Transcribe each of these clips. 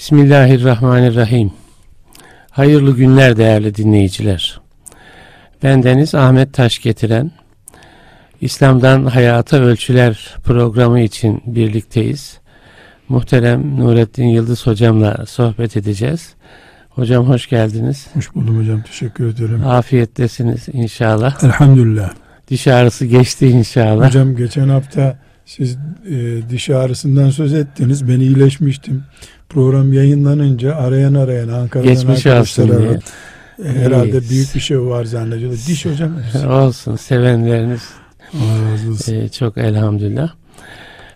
Bismillahirrahmanirrahim. Hayırlı günler değerli dinleyiciler. Ben Deniz Ahmet Taş getiren İslam'dan Hayata Ölçüler programı için birlikteyiz. Muhterem Nurettin Yıldız hocamla sohbet edeceğiz. Hocam hoş geldiniz. Hoş buldum hocam. Teşekkür ederim. Afiyettesiniz inşallah. Elhamdülillah. Diş ağrısı geçti inşallah. Hocam geçen hafta siz e, diş ağrısından söz ettiniz. Ben iyileşmiştim. Program yayınlanınca arayan arayan Ankara'dan Geçmiş diye. E, herhalde İyi. büyük bir şey var zannediyorlar. Diş hocam. olsun sevenleriniz. Olsun. E, çok elhamdülillah.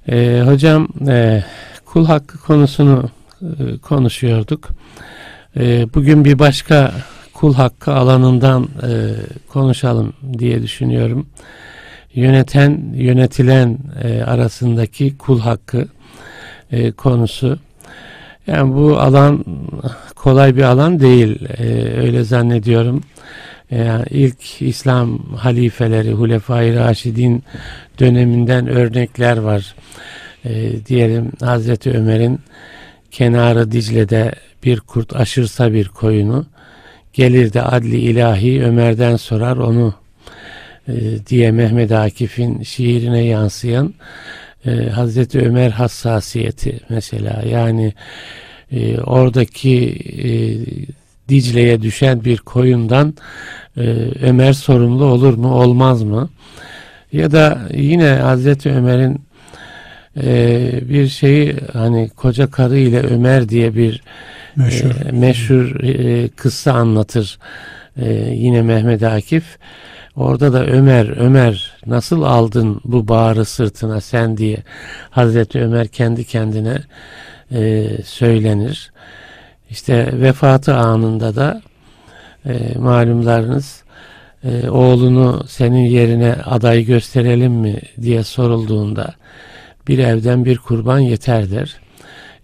E, hocam e, kul hakkı konusunu e, konuşuyorduk. E, bugün bir başka kul hakkı alanından e, konuşalım diye düşünüyorum. Yöneten, yönetilen e, arasındaki kul hakkı e, konusu. Yani bu alan kolay bir alan değil. E, öyle zannediyorum. Yani ilk İslam halifeleri, Hulefai Raşidin döneminden örnekler var. E, diyelim Hazreti Ömer'in kenarı Dicle'de bir kurt aşırsa bir koyunu gelir de adli ilahi Ömer'den sorar onu e, diye Mehmet Akif'in şiirine yansıyan e, Hazreti Ömer hassasiyeti mesela yani e, oradaki e, Dicle'ye düşen bir koyundan e, Ömer sorumlu olur mu olmaz mı? Ya da yine Hazreti Ömer'in e, bir şeyi hani koca karı ile Ömer diye bir meşhur, e, meşhur e, kıssa anlatır e, yine Mehmet Akif. Orada da Ömer, Ömer nasıl aldın bu bağrı sırtına sen diye Hazreti Ömer kendi kendine e, söylenir. İşte vefatı anında da e, malumlarınız e, oğlunu senin yerine aday gösterelim mi diye sorulduğunda bir evden bir kurban yeter der.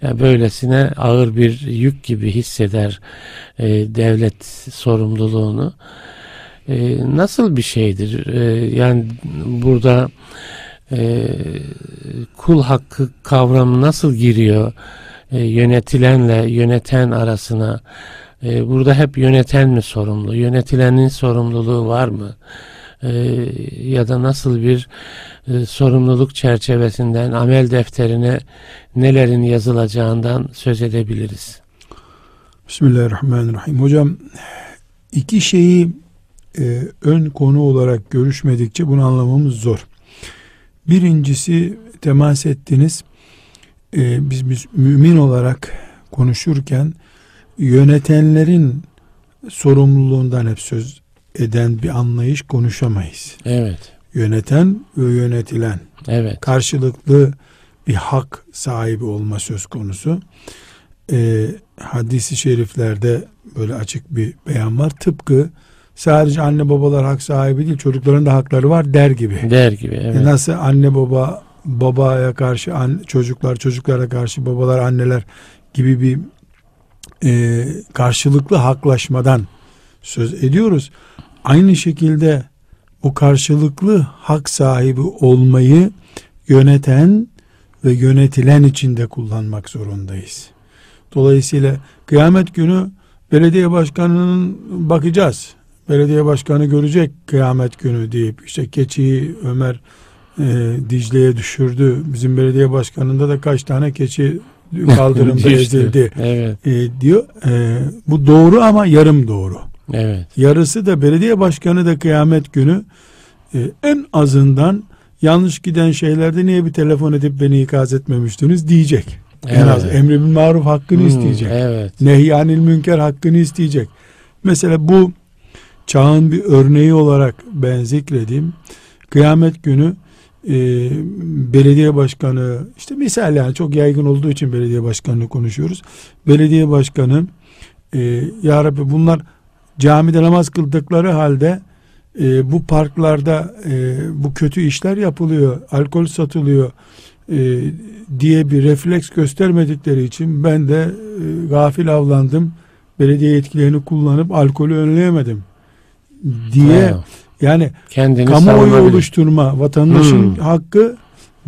Ya böylesine ağır bir yük gibi hisseder e, devlet sorumluluğunu. E, nasıl bir şeydir? E, yani burada e, kul hakkı kavramı nasıl giriyor e, yönetilenle yöneten arasına? E, burada hep yöneten mi sorumlu? Yönetilenin sorumluluğu var mı? E, ya da nasıl bir e, sorumluluk çerçevesinden amel defterine nelerin yazılacağından söz edebiliriz. Bismillahirrahmanirrahim. Hocam iki şeyi e, ön konu olarak görüşmedikçe bunu anlamamız zor. Birincisi temas ettiniz. E, biz, biz mümin olarak konuşurken yönetenlerin sorumluluğundan hep söz eden bir anlayış konuşamayız. Evet. Yöneten ve yönetilen. Evet. Karşılıklı bir hak sahibi olma söz konusu. Ee, hadisi şeriflerde böyle açık bir beyan var. Tıpkı sadece anne babalar hak sahibi değil çocukların da hakları var der gibi. Der gibi evet. E nasıl anne baba babaya karşı an, çocuklar çocuklara karşı babalar anneler gibi bir e, karşılıklı haklaşmadan söz ediyoruz. Aynı şekilde o karşılıklı hak sahibi olmayı yöneten ve yönetilen içinde kullanmak zorundayız. Dolayısıyla kıyamet günü belediye başkanının bakacağız. Belediye başkanı görecek kıyamet günü deyip işte keçiyi Ömer e, Dicle'ye düşürdü. Bizim belediye başkanında da kaç tane keçi kaldırımda ezildi evet. e, diyor. E, bu doğru ama yarım doğru. Evet. Yarısı da belediye başkanı da kıyamet günü e, en azından yanlış giden şeylerde niye bir telefon edip beni ikaz etmemiştiniz diyecek. Evet. En az emri bil maruf hakkını hmm, isteyecek. Evet. Nehyanil münker hakkını isteyecek. Mesela bu çağın bir örneği olarak ben zikredeyim. Kıyamet günü e, belediye başkanı işte misal yani çok yaygın olduğu için belediye başkanını konuşuyoruz. Belediye başkanı e, ya Rabbi bunlar camide namaz kıldıkları halde e, bu parklarda e, bu kötü işler yapılıyor, alkol satılıyor e, diye bir refleks göstermedikleri için ben de e, gafil avlandım, belediye yetkilerini kullanıp alkolü önleyemedim diye yani Kendini kamuoyu oluşturma vatandaşın hmm. hakkı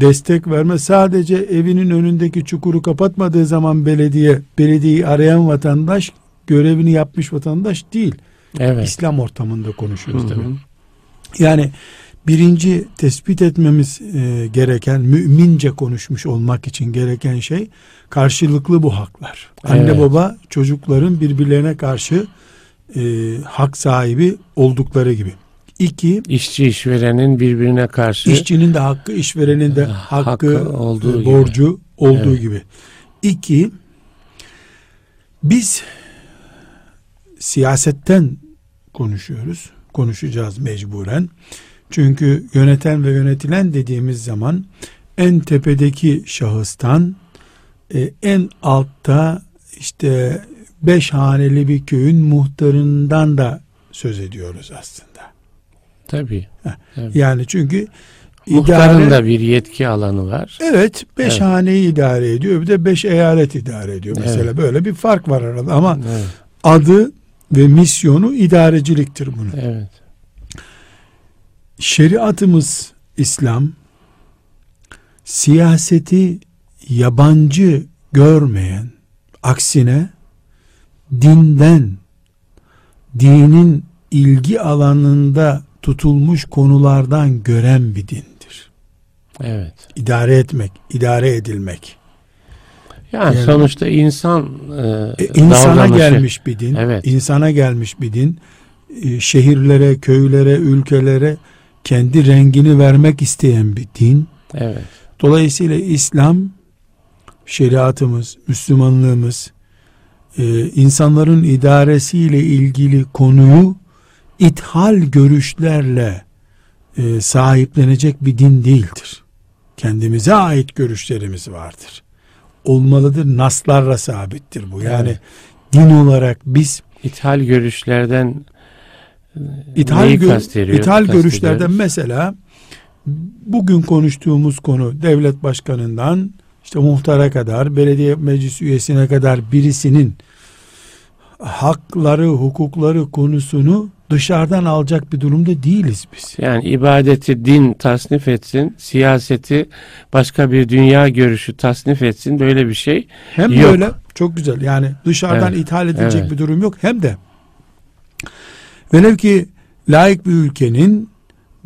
destek verme sadece evinin önündeki çukuru kapatmadığı zaman belediye belediyeyi arayan vatandaş görevini yapmış vatandaş değil. Evet. İslam ortamında konuşuyoruz tabii. Yani birinci tespit etmemiz e, gereken mümince konuşmuş olmak için gereken şey karşılıklı bu haklar. Anne Evet. baba çocukların birbirlerine karşı e, hak sahibi oldukları gibi. İki, İşçi işverenin birbirine karşı işçinin de hakkı, işverenin de hakkı, Hakkı olduğu e, gibi. borcu olduğu Evet. gibi. İki, biz siyasetten konuşuyoruz. Konuşacağız mecburen. Çünkü yöneten ve yönetilen dediğimiz zaman en tepedeki şahıstan e, en altta işte beş haneli bir köyün muhtarından da söz ediyoruz aslında. tabii. Yani çünkü Muhtarın idare- da bir yetki alanı var. Evet, beş Evet. haneyi idare ediyor. Bir de beş eyalet idare ediyor. Mesela Evet. böyle bir fark var arada ama Evet. adı ve misyonu idareciliktir bunun. evet. Şeriatımız İslam siyaseti yabancı görmeyen, aksine dinden, dinin ilgi alanında tutulmuş konulardan gören bir dindir. Evet. İdare etmek, idare edilmek. Yani, Yani- sonuçta insan e, E, insana davranışı- gelmiş bir din. Evet. insana gelmiş bir din. E, şehirlere, köylere, ülkelere kendi rengini vermek isteyen bir din. Evet. Dolayısıyla İslam şeriatımız, Müslümanlığımız e, insanların idaresiyle ilgili konuyu ithal görüşlerle e, sahiplenecek bir din değildir. Kendimize ait görüşlerimiz vardır. Olmalıdır. Naslarla sabittir bu. Yani Evet. din olarak biz İthal görüşlerden e, İthal, gö- ithal görüşlerden mesela bugün konuştuğumuz konu devlet başkanından işte muhtara kadar belediye meclis üyesine kadar birisinin hakları hukukları konusunu dışarıdan alacak bir durumda değiliz biz. Yani ibadeti din tasnif etsin, siyaseti başka bir dünya görüşü tasnif etsin böyle bir şey. Hem Yok. böyle çok güzel yani dışarıdan Evet, ithal edilecek evet. bir durum yok hem de velev ki layık bir ülkenin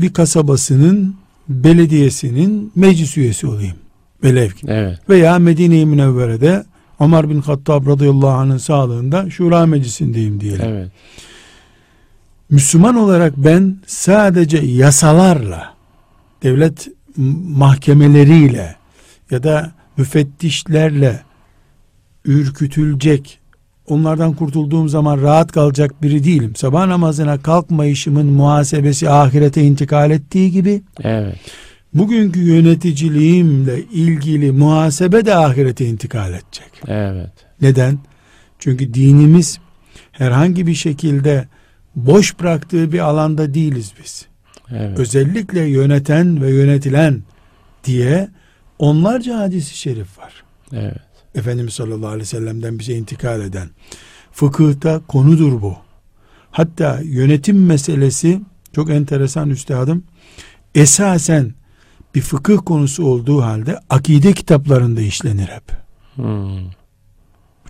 bir kasabasının belediyesinin meclis üyesi olayım. Velev ki. Evet. Veya Medine-i Münevvere'de Ömer bin Hattab radıyallahu anh'ın sağlığında şura meclisindeyim diyelim. Evet. Müslüman olarak ben sadece yasalarla, devlet mahkemeleriyle ya da müfettişlerle ürkütülecek, onlardan kurtulduğum zaman rahat kalacak biri değilim. Sabah namazına kalkmayışımın muhasebesi ahirete intikal ettiği gibi, Evet. Bugünkü yöneticiliğimle ilgili muhasebe de ahirete intikal edecek. Evet. Neden? Çünkü dinimiz herhangi bir şekilde boş bıraktığı bir alanda değiliz biz. Evet. Özellikle yöneten ve yönetilen diye onlarca hadisi şerif var. Evet. Efendimiz sallallahu aleyhi ve sellem'den bize intikal eden. Fıkıhta konudur bu. Hatta yönetim meselesi çok enteresan üstadım. Esasen bir fıkıh konusu olduğu halde akide kitaplarında işlenir hep. Hmm.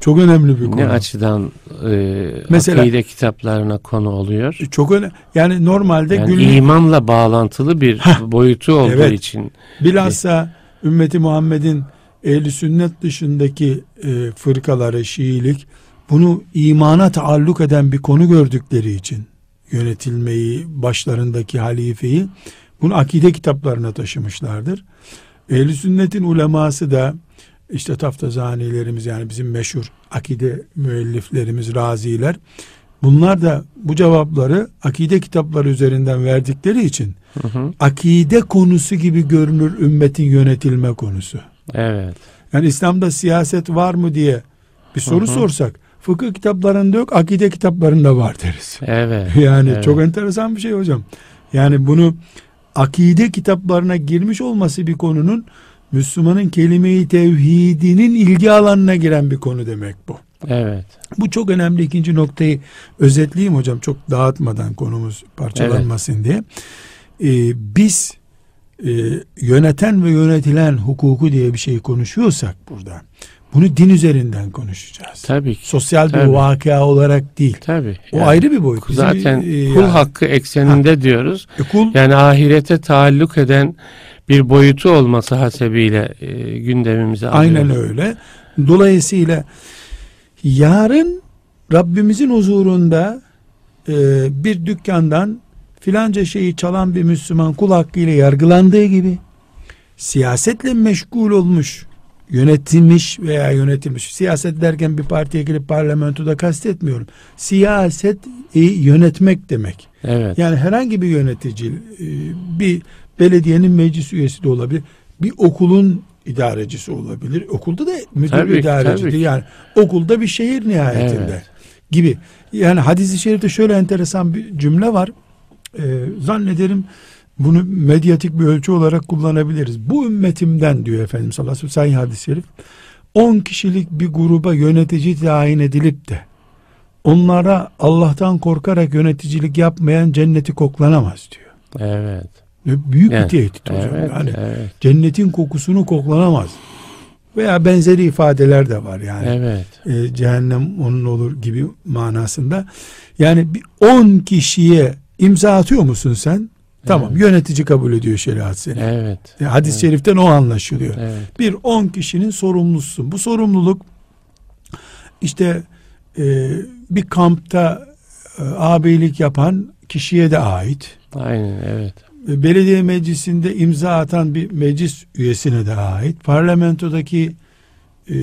Çok önemli bir konu. Ne açıdan e, Mesela- akide kitaplarına konu oluyor? Çok önemli. Yani normalde Yani günlük imanla bağlantılı bir Heh, boyutu olduğu evet. için. bilhassa ümmeti Muhammed'in ehli sünnet dışındaki e, fırkaları Şiilik bunu imana taalluk eden bir konu gördükleri için yönetilmeyi başlarındaki halifeyi bunu akide kitaplarına taşımışlardır. Ehli sünnetin uleması da işte taftazanilerimiz yani bizim meşhur akide müelliflerimiz raziler bunlar da bu cevapları akide kitapları üzerinden verdikleri için Hı hı. akide konusu gibi görünür ümmetin yönetilme konusu. Evet. Yani İslam'da siyaset var mı diye bir soru Hı hı. sorsak fıkıh kitaplarında yok akide kitaplarında var deriz. Evet. Yani evet. çok enteresan bir şey hocam. Yani bunu akide kitaplarına girmiş olması bir konunun Müslümanın kelime-i tevhidinin ilgi alanına giren bir konu demek bu. Evet. Bu çok önemli ikinci noktayı özetleyeyim hocam çok dağıtmadan konumuz parçalanmasın diye. Ee, biz e, yöneten ve yönetilen hukuku diye bir şey konuşuyorsak burada bunu din üzerinden konuşacağız. Tabii ki. Sosyal Tabii. bir vakıa olarak değil. Tabii. O Yani ayrı bir boyut. Bizim, Zaten e, kul yani- hakkı ekseninde diyoruz. E, kul Yani ahirete taalluk eden bir boyutu olması hasebiyle e, gündemimize aynen alıyoruz. öyle. Dolayısıyla yarın Rabbimizin huzurunda e, bir dükkandan filanca şeyi çalan bir Müslüman kul hakkıyla yargılandığı gibi siyasetle meşgul olmuş yönetilmiş veya yönetilmiş siyaset derken bir partiye girip parlamentoda kastetmiyorum. Siyaset e, yönetmek demek. Evet. Yani herhangi bir yönetici e, bir belediyenin meclis üyesi de olabilir. Bir okulun idarecisi olabilir. Okulda da müdür Tabii idarecidir. tabii. Yani okulda bir şehir nihayetinde Evet. gibi. Yani hadis-i şerifte şöyle enteresan bir cümle var. Ee, zannederim bunu medyatik bir ölçü olarak kullanabiliriz. Bu ümmetimden diyor Efendimiz sallallahu aleyhi ve sellem hadis-i şerif. 10 kişilik bir gruba yönetici tayin edilip de onlara Allah'tan korkarak yöneticilik yapmayan cenneti koklanamaz diyor. Evet. Büyük Yani, bir tehdit hocam. Evet. Yani Evet. cennetin kokusunu koklanamaz. Veya benzeri ifadeler de var yani. Evet. E, cehennem onun olur gibi manasında. Yani bir 10 kişiye imza atıyor musun sen? Tamam Evet. yönetici kabul ediyor şeriat seni. Evet. E, Hadis-i şeriften o anlaşılıyor. Evet. Bir 10 kişinin sorumlususun. Bu sorumluluk işte e, bir kampta e, ağabeylik yapan kişiye de ait. Aynen evet. E, belediye meclisinde imza atan bir meclis üyesine de ait. Parlamentodaki e,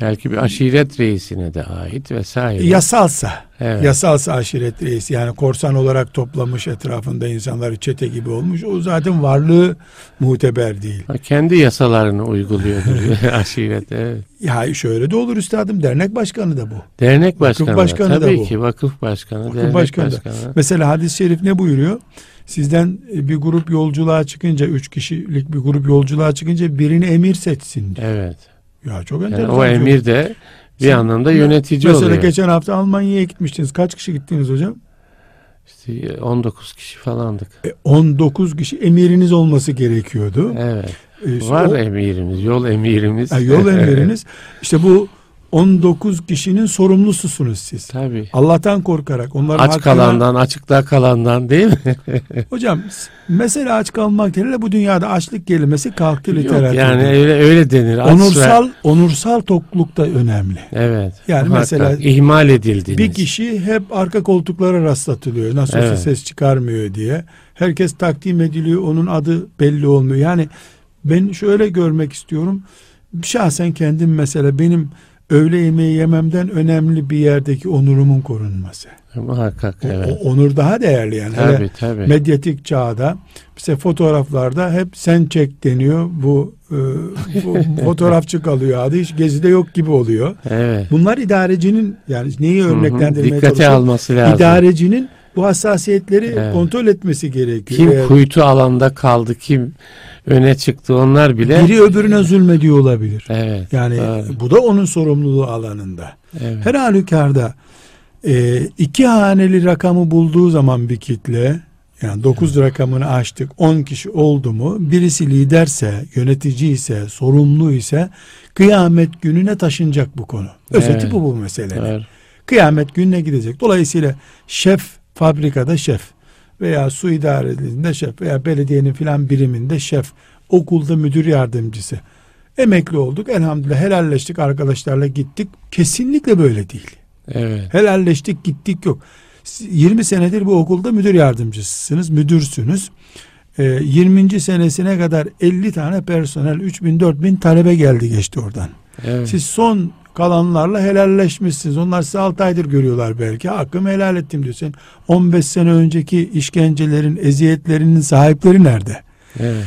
Belki bir aşiret reisine de ait vesaire. yasalsa evet. yasalsa aşiret reisi yani korsan olarak toplamış etrafında insanları çete gibi olmuş o zaten varlığı muteber değil. Ha, Kendi yasalarını uyguluyordur aşiret. Evet. Ya şöyle de olur üstadım dernek başkanı da bu. Dernek başkanı, başkanı da tabii bu. ki vakıf başkanı, Vakıf dernek başkanı başkanı. da. Mesela hadis-i şerif ne buyuruyor? Sizden bir grup yolculuğa çıkınca üç kişilik bir grup yolculuğa çıkınca birini emir seçsin. diyor. Evet. Ya çok Yani enteresan. o emir de bir Sen- anlamda yönetici Mesela oluyor. geçen hafta Almanya'ya gitmiştiniz. Kaç kişi gittiniz hocam? İşte 19 kişi falandık. E, 19 kişi emiriniz olması gerekiyordu. Evet. E, işte Var o- emirimiz, yol emirimiz. Ha, yol emiriniz. işte bu 19 kişinin sorumlususunuz siz. Tabii. Allah'tan korkarak onların Aç hakkına- kalandan, açıkta kalandan değil mi? Hocam mesela aç kalmak değil bu dünyada açlık kelimesi kalktı Yok, literatürde. yani öyle öyle denir. Aç ve- onursal onursal tokluk da önemli. Evet. Yani muhakkak. mesela ihmal edildiniz. Bir kişi hep arka koltuklara rastlatılıyor. Nasıl Evet. ses çıkarmıyor diye. Herkes takdim ediliyor. Onun adı belli olmuyor. Yani ben şöyle görmek istiyorum. Şahsen kendim mesela benim öğle yemeği yememden önemli bir yerdeki onurumun korunması. Muhakkak O- evet. O, onur daha değerli yani. Hele tabii tabii. medyatik çağda mesela fotoğraflarda hep sen çek deniyor. Bu, e, bu fotoğrafçı kalıyor adı hiç gezide yok gibi oluyor. evet. Bunlar idarecinin yani neyi örneklendirmeye Dikkate çalışıyor? alması lazım. İdarecinin bu hassasiyetleri Evet. kontrol etmesi gerekiyor. Kim Eğer kuytu alanda kaldı, kim öne çıktı onlar bile. biri öbürüne zulmediyor olabilir. Evet. Yani doğru. bu da onun sorumluluğu alanında. evet. Her halükarda e, iki haneli rakamı bulduğu zaman bir kitle yani 9 rakamını açtık 10 kişi oldu mu birisi liderse yönetici ise sorumlu ise kıyamet gününe taşınacak bu konu. Özeti Evet. bu bu meselenin. Doğru. Kıyamet gününe gidecek. Dolayısıyla şef fabrikada şef veya su idarelerinde şef veya belediyenin filan biriminde şef, okulda müdür yardımcısı. Emekli olduk elhamdülillah helalleştik arkadaşlarla gittik. Kesinlikle böyle değil. Evet. Helalleştik gittik yok. 20 senedir bu okulda müdür yardımcısınız, müdürsünüz. Ee, 20. senesine kadar 50 tane personel, 3000 4000 talebe geldi geçti oradan. Evet. Siz son kalanlarla helalleşmişsiniz. Onlar sizi 6 aydır görüyorlar belki. Hakkımı helal ettim diyorsun. 15 sene önceki işkencelerin, eziyetlerinin sahipleri nerede? evet.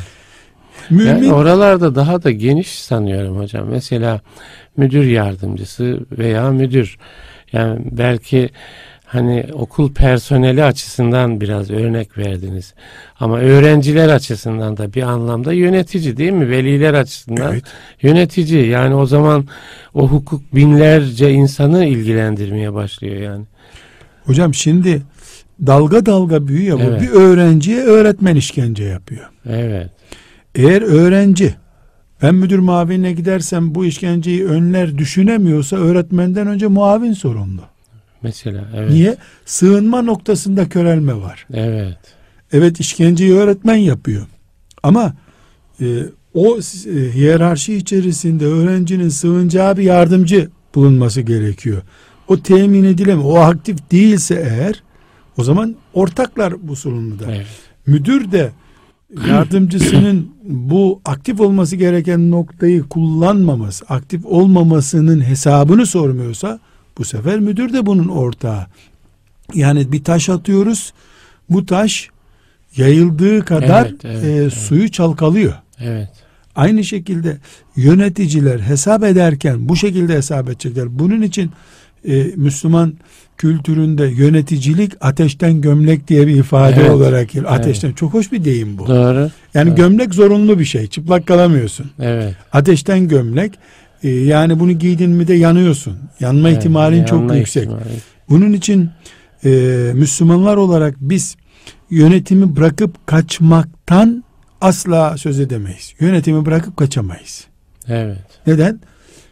Mümin Yani oralarda daha da geniş sanıyorum hocam. Mesela müdür yardımcısı veya müdür. Yani belki hani okul personeli açısından biraz örnek verdiniz. Ama öğrenciler açısından da bir anlamda yönetici değil mi? Veliler açısından Evet. yönetici. Yani o zaman o hukuk binlerce insanı ilgilendirmeye başlıyor yani. Hocam şimdi dalga dalga büyüyor bu. Evet. Bir öğrenciye öğretmen işkence yapıyor. Evet. Eğer öğrenci ben müdür muavinine gidersem bu işkenceyi önler düşünemiyorsa öğretmenden önce muavin sorumlu. Mesela evet. Niye? Sığınma noktasında körelme var. Evet. Evet işkenceyi öğretmen yapıyor. Ama e, o e, hiyerarşi içerisinde öğrencinin sığınacağı bir yardımcı bulunması gerekiyor. O temin edilemiyor. O aktif değilse eğer o zaman ortaklar bu sorumluda. Evet. Müdür de yardımcısının bu aktif olması gereken noktayı kullanmaması, aktif olmamasının hesabını sormuyorsa bu sefer müdür de bunun ortağı. Yani bir taş atıyoruz. Bu taş yayıldığı kadar evet, evet, e, evet. suyu çalkalıyor. Evet. Aynı şekilde yöneticiler hesap ederken bu şekilde hesap edecekler. Bunun için e, Müslüman kültüründe yöneticilik ateşten gömlek diye bir ifade evet, olarak ateşten evet. çok hoş bir deyim bu. Doğru. Yani doğru. gömlek zorunlu bir şey. Çıplak kalamıyorsun. Evet. Ateşten gömlek e, yani bunu giydin mi de yanıyorsun. Yanma evet, ihtimalin yanma çok yüksek. Ihtimali. Bunun için e, Müslümanlar olarak biz yönetimi bırakıp kaçmaktan asla söz edemeyiz. Yönetimi bırakıp kaçamayız. Evet. Neden?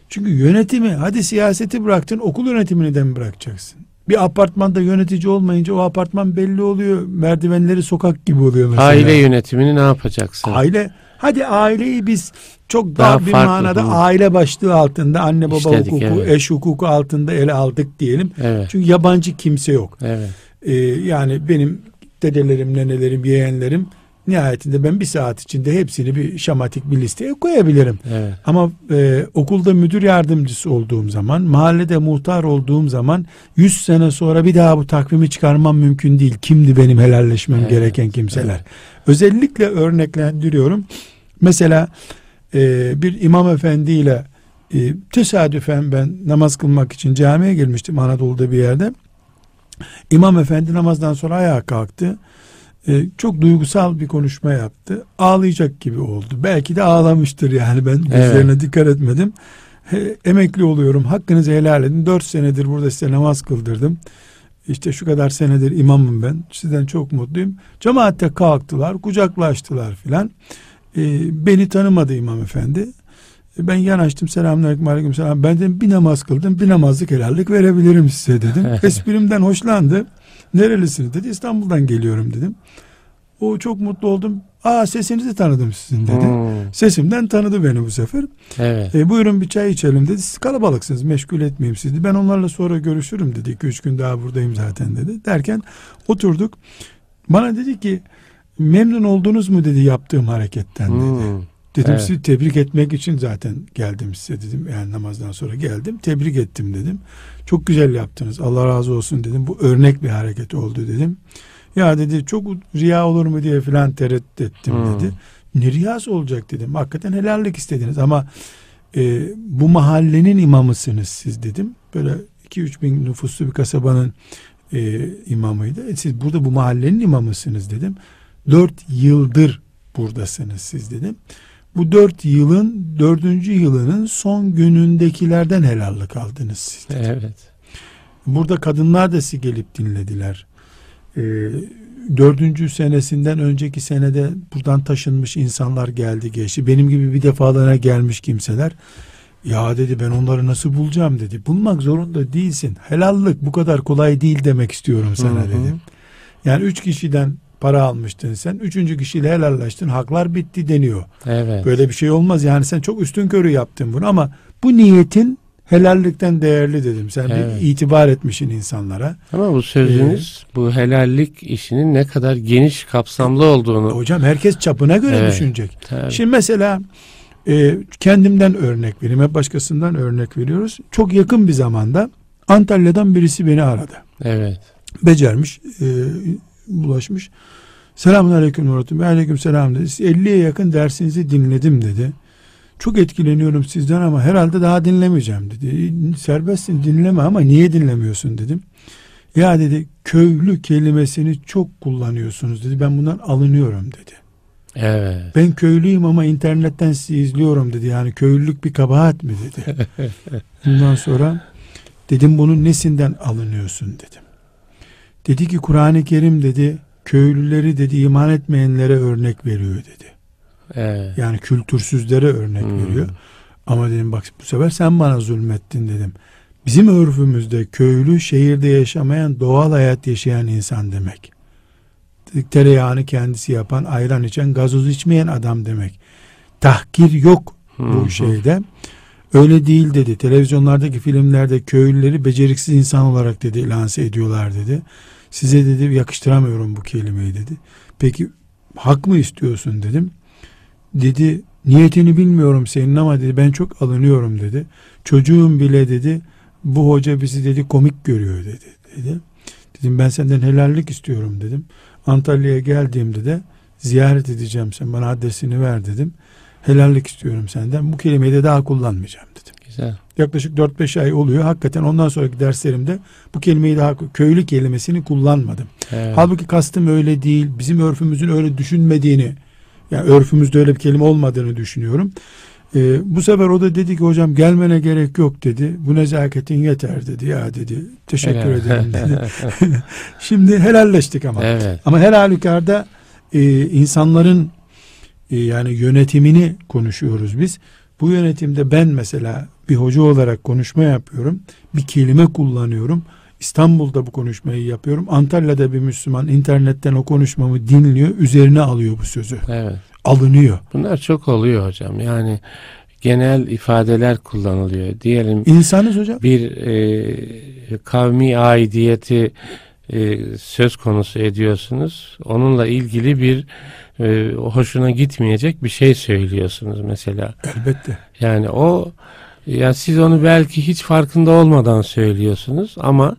Çünkü yönetimi hadi siyaseti bıraktın okul yönetimini de mi bırakacaksın? Bir apartmanda yönetici olmayınca o apartman belli oluyor. Merdivenleri sokak gibi oluyor mesela. Aile yönetimini ne yapacaksın? Aile hadi aileyi biz çok daha, daha bir manada değil. aile başlığı altında anne baba İşledik, hukuku, evet. eş hukuku altında ele aldık diyelim. Evet. Çünkü yabancı kimse yok. Evet. Ee, yani benim dedelerim, nenelerim, yeğenlerim nihayetinde ben bir saat içinde hepsini bir şamatik bir listeye koyabilirim. Evet. Ama e, okulda müdür yardımcısı olduğum zaman, mahallede muhtar olduğum zaman 100 sene sonra bir daha bu takvimi çıkarmam mümkün değil. Kimdi benim helalleşmem evet. gereken kimseler. Evet. Özellikle örneklendiriyorum. Mesela e, bir imam efendiyle e, tesadüfen ben namaz kılmak için camiye girmiştim Anadolu'da bir yerde. İmam efendi namazdan sonra ayağa kalktı. Ee, çok duygusal bir konuşma yaptı. Ağlayacak gibi oldu. Belki de ağlamıştır yani ben gözlerine evet. dikkat etmedim. He, emekli oluyorum. Hakkınızı helal edin. Dört senedir burada size namaz kıldırdım. İşte şu kadar senedir imamım ben. Sizden çok mutluyum. Cemaatte kalktılar, kucaklaştılar filan. Ee, beni tanımadı imam efendi. Ben yanaştım selamünaleyküm aleyküm selam. Ben dedim bir namaz kıldım bir namazlık helallik verebilirim size dedim. Esprimden hoşlandı. Nerelisiniz dedi. İstanbul'dan geliyorum dedim. O çok mutlu oldum. Aa sesinizi tanıdım sizin dedi. Hmm. Sesimden tanıdı beni bu sefer. Evet. E, buyurun bir çay içelim dedi. Siz kalabalıksınız meşgul etmeyeyim sizi. Ben onlarla sonra görüşürüm dedi. 2-3 gün daha buradayım zaten dedi. Derken oturduk. Bana dedi ki memnun oldunuz mu dedi yaptığım hareketten dedi. Hmm. Dedim evet. sizi tebrik etmek için zaten geldim size dedim. Yani namazdan sonra geldim. Tebrik ettim dedim. Çok güzel yaptınız. Allah razı olsun dedim. Bu örnek bir hareket oldu dedim. Ya dedi çok riya olur mu diye filan tereddüt ettim hmm. dedi. Ne riyası olacak dedim. Hakikaten helallik istediniz ama e, bu mahallenin imamısınız siz dedim. Böyle 2-3 bin nüfuslu bir kasabanın e, imamıydı. E, siz burada bu mahallenin imamısınız dedim. 4 yıldır buradasınız siz dedim bu dört yılın dördüncü yılının son günündekilerden helallik aldınız siz. Evet. Burada kadınlar da sizi gelip dinlediler. Ee, dördüncü senesinden önceki senede buradan taşınmış insanlar geldi geçti. Benim gibi bir defalarına gelmiş kimseler. Ya dedi ben onları nasıl bulacağım dedi. Bulmak zorunda değilsin. Helallik bu kadar kolay değil demek istiyorum sana hı hı. dedi. Yani üç kişiden para almıştın sen. Üçüncü kişiyle helallaştın. Haklar bitti deniyor. Evet. Böyle bir şey olmaz. Yani sen çok üstün körü yaptın bunu ama bu niyetin helallikten değerli dedim. Sen evet. bir itibar etmişsin insanlara. Ama bu sözünüz ee, bu helallik işinin ne kadar geniş kapsamlı olduğunu. Hocam herkes çapına göre evet, düşünecek. Tabii. Şimdi mesela e, kendimden örnek vereyim. Hep başkasından örnek veriyoruz. Çok yakın bir zamanda Antalya'dan birisi beni aradı. Evet. Becermiş. E, bulaşmış. Selamun aleyküm Nurattin Aleyküm selam dedi. 50'ye yakın dersinizi dinledim dedi. Çok etkileniyorum sizden ama herhalde daha dinlemeyeceğim dedi. Serbestsin dinleme ama niye dinlemiyorsun dedim. Ya dedi köylü kelimesini çok kullanıyorsunuz dedi. Ben bundan alınıyorum dedi. Evet. Ben köylüyüm ama internetten sizi izliyorum dedi. Yani köylülük bir kabahat mi dedi. Bundan sonra dedim bunun nesinden alınıyorsun dedim. Dedi ki Kur'an-ı Kerim dedi köylüleri dedi iman etmeyenlere örnek veriyor dedi. Evet. Yani kültürsüzlere örnek Hmm. veriyor. Ama dedim bak bu sefer sen bana zulmettin dedim. Bizim örfümüzde köylü şehirde yaşamayan doğal hayat yaşayan insan demek. Tereyağını kendisi yapan, ayran içen, gazoz içmeyen adam demek. Tahkir yok Hı bu şeyde. Öyle değil dedi. Televizyonlardaki filmlerde köylüleri beceriksiz insan olarak dedi lanse ediyorlar dedi. Size dedi yakıştıramıyorum bu kelimeyi dedi. Peki hak mı istiyorsun dedim. Dedi niyetini bilmiyorum senin ama dedi ben çok alınıyorum dedi. Çocuğum bile dedi bu hoca bizi dedi komik görüyor dedi. dedi. Dedim ben senden helallik istiyorum dedim. Antalya'ya geldiğimde de ziyaret edeceğim sen bana adresini ver dedim. Helallik istiyorum senden. Bu kelimeyi de daha kullanmayacağım dedim. Güzel. Yaklaşık 4-5 ay oluyor. Hakikaten ondan sonraki derslerimde bu kelimeyi daha köylü kelimesini kullanmadım. Evet. Halbuki kastım öyle değil. Bizim örfümüzün öyle düşünmediğini, yani örfümüzde öyle bir kelime olmadığını düşünüyorum. Ee, bu sefer o da dedi ki hocam gelmene gerek yok dedi. Bu nezaketin yeter dedi ya dedi. Teşekkür Evet. ederim dedi. Şimdi helalleştik ama. evet. Ama her halükarda e, insanların e, yani yönetimini konuşuyoruz biz. Bu yönetimde ben mesela bir hoca olarak konuşma yapıyorum. Bir kelime kullanıyorum. İstanbul'da bu konuşmayı yapıyorum. Antalya'da bir Müslüman internetten o konuşmamı dinliyor. Üzerine alıyor bu sözü. Evet. Alınıyor. Bunlar çok oluyor hocam. Yani genel ifadeler kullanılıyor. Diyelim İnsanız hocam. bir e, kavmi aidiyeti e, söz konusu ediyorsunuz. Onunla ilgili bir e, hoşuna gitmeyecek bir şey söylüyorsunuz mesela. Elbette. Yani o ya siz onu belki hiç farkında olmadan söylüyorsunuz ama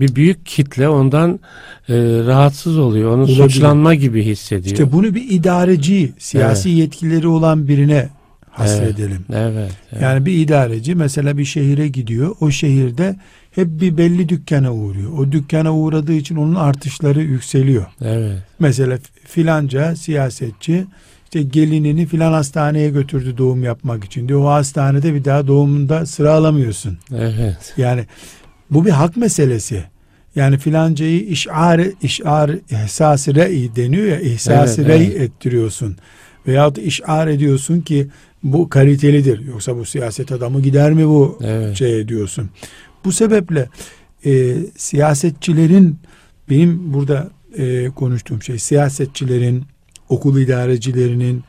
bir büyük kitle ondan e, rahatsız oluyor. Onu Olabilir. suçlanma gibi hissediyor. İşte bunu bir idareci, siyasi yetkileri olan birine hasredelim. evet, evet. Yani bir idareci mesela bir şehire gidiyor. O şehirde hep bir belli dükkana uğruyor. O dükkana uğradığı için onun artışları yükseliyor. evet. Mesela filanca siyasetçi işte gelinini filan hastaneye götürdü doğum yapmak için diyor. O hastanede bir daha doğumunda sıra alamıyorsun. Evet. Yani bu bir hak meselesi. Yani filancayı işar, işar ihsas re'i deniyor ya ihsas Evet, re'i evet. ettiriyorsun. Veyahut işar ediyorsun ki bu kalitelidir. Yoksa bu siyaset adamı gider mi bu Evet. şey diyorsun. Bu sebeple e, siyasetçilerin benim burada e, konuştuğum şey siyasetçilerin, okul idarecilerinin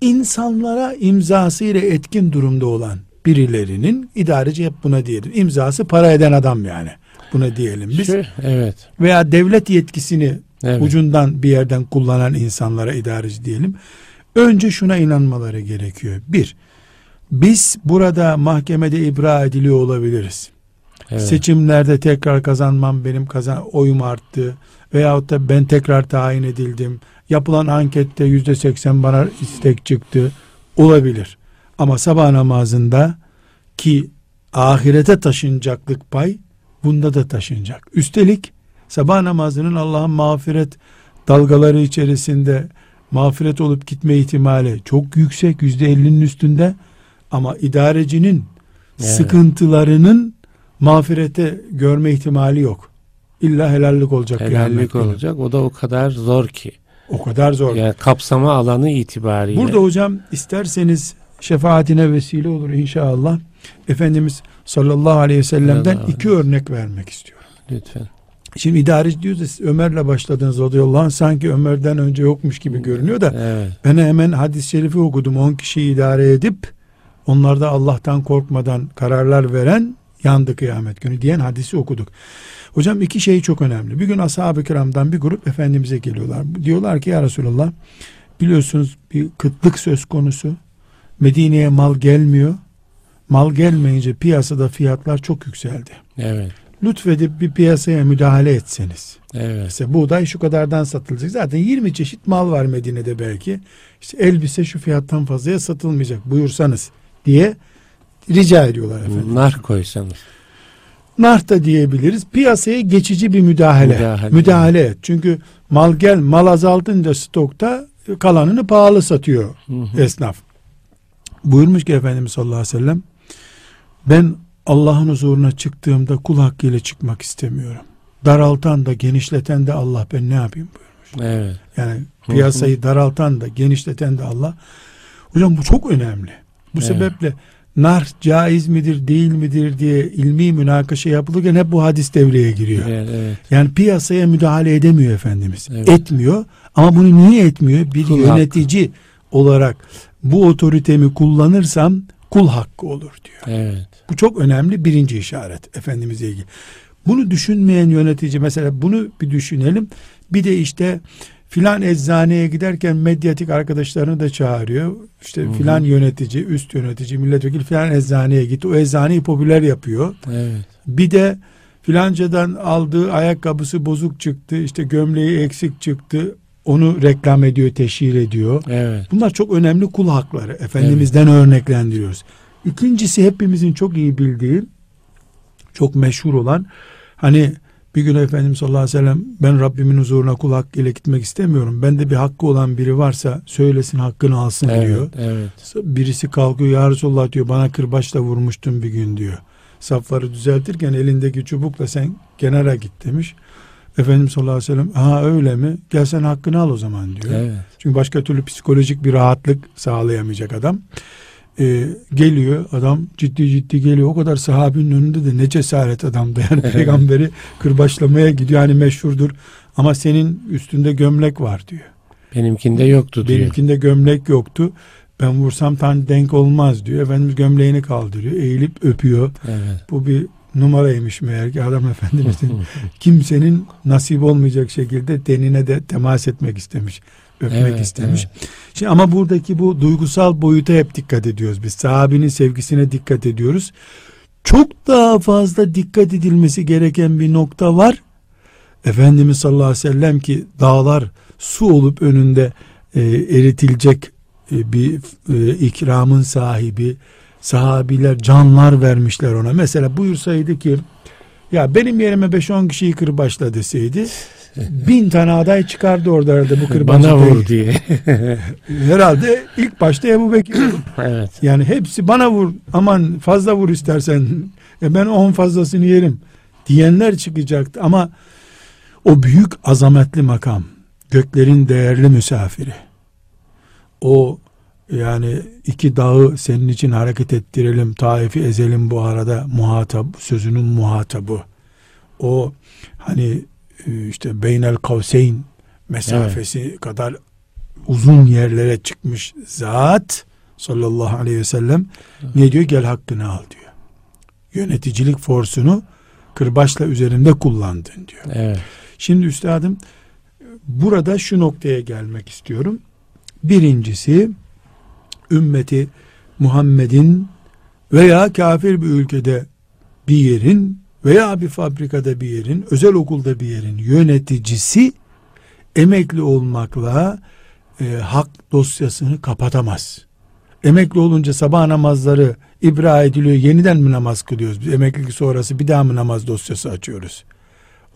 insanlara imzası ile etkin durumda olan birilerinin idareci hep buna diyelim. İmzası para eden adam yani. Buna diyelim biz. Şu- evet. Veya devlet yetkisini Evet. ucundan bir yerden kullanan insanlara idareci diyelim. Önce şuna inanmaları gerekiyor. Bir, biz burada mahkemede ibra ediliyor olabiliriz. evet. Seçimlerde tekrar kazanmam benim kazan oyum arttı veyahut da ben tekrar tayin edildim. Yapılan ankette yüzde seksen bana istek çıktı. Olabilir. Ama sabah namazında ki ahirete taşınacaklık pay bunda da taşınacak. Üstelik sabah namazının Allah'ın mağfiret dalgaları içerisinde mağfiret olup gitme ihtimali çok yüksek yüzde ellinin üstünde ama idarecinin Evet. sıkıntılarının mağfirete görme ihtimali yok. İlla helallik olacak. Helallik olacak. O da o kadar zor ki. O kadar zor. Yani kapsama alanı itibariyle. Burada hocam isterseniz şefaatine vesile olur inşallah. Efendimiz sallallahu aleyhi ve sellem'den aleyhi iki örnek vermek istiyorum. lütfen. Şimdi idareci diyoruz da siz Ömer'le başladınız radıyallahu anh sanki Ömer'den önce yokmuş gibi görünüyor da Evet. ben hemen hadis-i şerifi okudum 10 kişiyi idare edip onlarda Allah'tan korkmadan kararlar veren yandı kıyamet günü diyen hadisi okuduk. Hocam iki şey çok önemli. Bir gün ashab-ı kiramdan bir grup Efendimiz'e geliyorlar. Diyorlar ki ya Resulallah biliyorsunuz bir kıtlık söz konusu. Medine'ye mal gelmiyor. Mal gelmeyince piyasada fiyatlar çok yükseldi. Evet. Lütfedip bir piyasaya müdahale etseniz. Evet. Mesela buğday şu kadardan satılacak. Zaten 20 çeşit mal var Medine'de belki. İşte elbise şu fiyattan fazlaya satılmayacak buyursanız diye rica ediyorlar efendim. Nar koysanız. Nar da diyebiliriz. Piyasaya geçici bir müdahale. Müdahale. Müdahale et. Çünkü mal gel mal azaltınca stokta kalanını pahalı satıyor Hı hı. esnaf. Buyurmuş ki Efendimiz sallallahu aleyhi ve sellem ben Allah'ın huzuruna çıktığımda kul hakkıyla çıkmak istemiyorum. Daraltan da genişleten de Allah ben ne yapayım buyurmuş. Evet. Yani piyasayı daraltan da genişleten de Allah. Hocam bu çok önemli. Bu Evet. sebeple nar caiz midir değil midir diye ilmi münakaşa yapılırken hep bu hadis devreye giriyor. Evet, evet. Yani piyasaya müdahale edemiyor Efendimiz. Evet. Etmiyor ama bunu niye etmiyor? Bir Kul yönetici olarak bu otoritemi kullanırsam kul hakkı olur diyor. Evet. Bu çok önemli birinci işaret Efendimiz'e ilgili. Bunu düşünmeyen yönetici mesela bunu bir düşünelim. Bir de işte filan eczaneye giderken medyatik arkadaşlarını da çağırıyor. İşte Hı hı. filan yönetici, üst yönetici, milletvekili filan eczaneye gitti. O eczaneyi popüler yapıyor. Evet. Bir de filancadan aldığı ayakkabısı bozuk çıktı. işte gömleği eksik çıktı. Onu reklam ediyor, teşhir ediyor. Evet. Bunlar çok önemli kul hakları. Efendimiz'den örneklendiriyoruz. İkincisi hepimizin çok iyi bildiği, çok meşhur olan, hani bir gün Efendimiz sallallahu aleyhi ve sellem ben Rabbimin huzuruna kul hakkıyla gitmek istemiyorum. Bende bir hakkı olan biri varsa söylesin hakkını alsın diyor. Evet. Evet. Birisi kalkıyor ya Resulullah diyor bana kırbaçla vurmuştun bir gün diyor. Safları düzeltirken elindeki çubukla sen kenara git demiş. Efendimiz sallallahu aleyhi ve sellem ha öyle mi? Gel sen hakkını al o zaman diyor. Evet. Çünkü başka türlü psikolojik bir rahatlık sağlayamayacak adam. Ee, geliyor adam ciddi ciddi geliyor. O kadar sahabinin önünde de ne cesaret adamdı. Yani peygamberi kırbaçlamaya gidiyor. Hani meşhurdur. Ama senin üstünde gömlek var diyor. Benimkinde yoktu diyor. Benimkinde gömlek yoktu. Ben vursam tan denk olmaz diyor. Efendimiz gömleğini kaldırıyor. Eğilip öpüyor. Evet. Bu bir numaraymış meğer ki adam efendimizin kimsenin nasip olmayacak şekilde denine de temas etmek istemiş. Öpmek Evet, istemiş. Şimdi ama buradaki bu duygusal boyuta hep dikkat ediyoruz biz. Sahabinin sevgisine dikkat ediyoruz. Çok daha fazla dikkat edilmesi gereken bir nokta var. Efendimiz sallallahu aleyhi ve sellem ki dağlar su olup önünde e, eritilecek e, bir e, ikramın sahibi sahabiler canlar vermişler ona. Mesela buyursaydı ki ya benim yerime 5-10 kişiyi kırbaçla deseydi bin tane aday çıkardı orada herhalde bu kırbacı. Bana vur diye. Herhalde ilk başta Ebu Bekir. evet. yani hepsi bana vur aman fazla vur istersen e ben 10 fazlasını yerim diyenler çıkacaktı ama o büyük azametli makam göklerin değerli misafiri o yani iki dağı senin için hareket ettirelim Taif'i ezelim bu arada muhatap sözünün muhatabı o hani işte beynel kavseyn mesafesi kadar uzun yerlere çıkmış zat sallallahu aleyhi ve sellem ne diyor? Gel hakkını al diyor. Yöneticilik forsunu kırbaçla üzerinde kullandın diyor. Evet. Şimdi üstadım burada şu noktaya gelmek istiyorum. Birincisi ümmeti Muhammed'in veya kafir bir ülkede bir yerin veya bir fabrikada bir yerin, özel okulda bir yerin yöneticisi emekli olmakla e, hak dosyasını kapatamaz. Emekli olunca sabah namazları ibra ediliyor. Yeniden mi namaz kılıyoruz? Biz emeklilik sonrası bir daha mı namaz dosyası açıyoruz?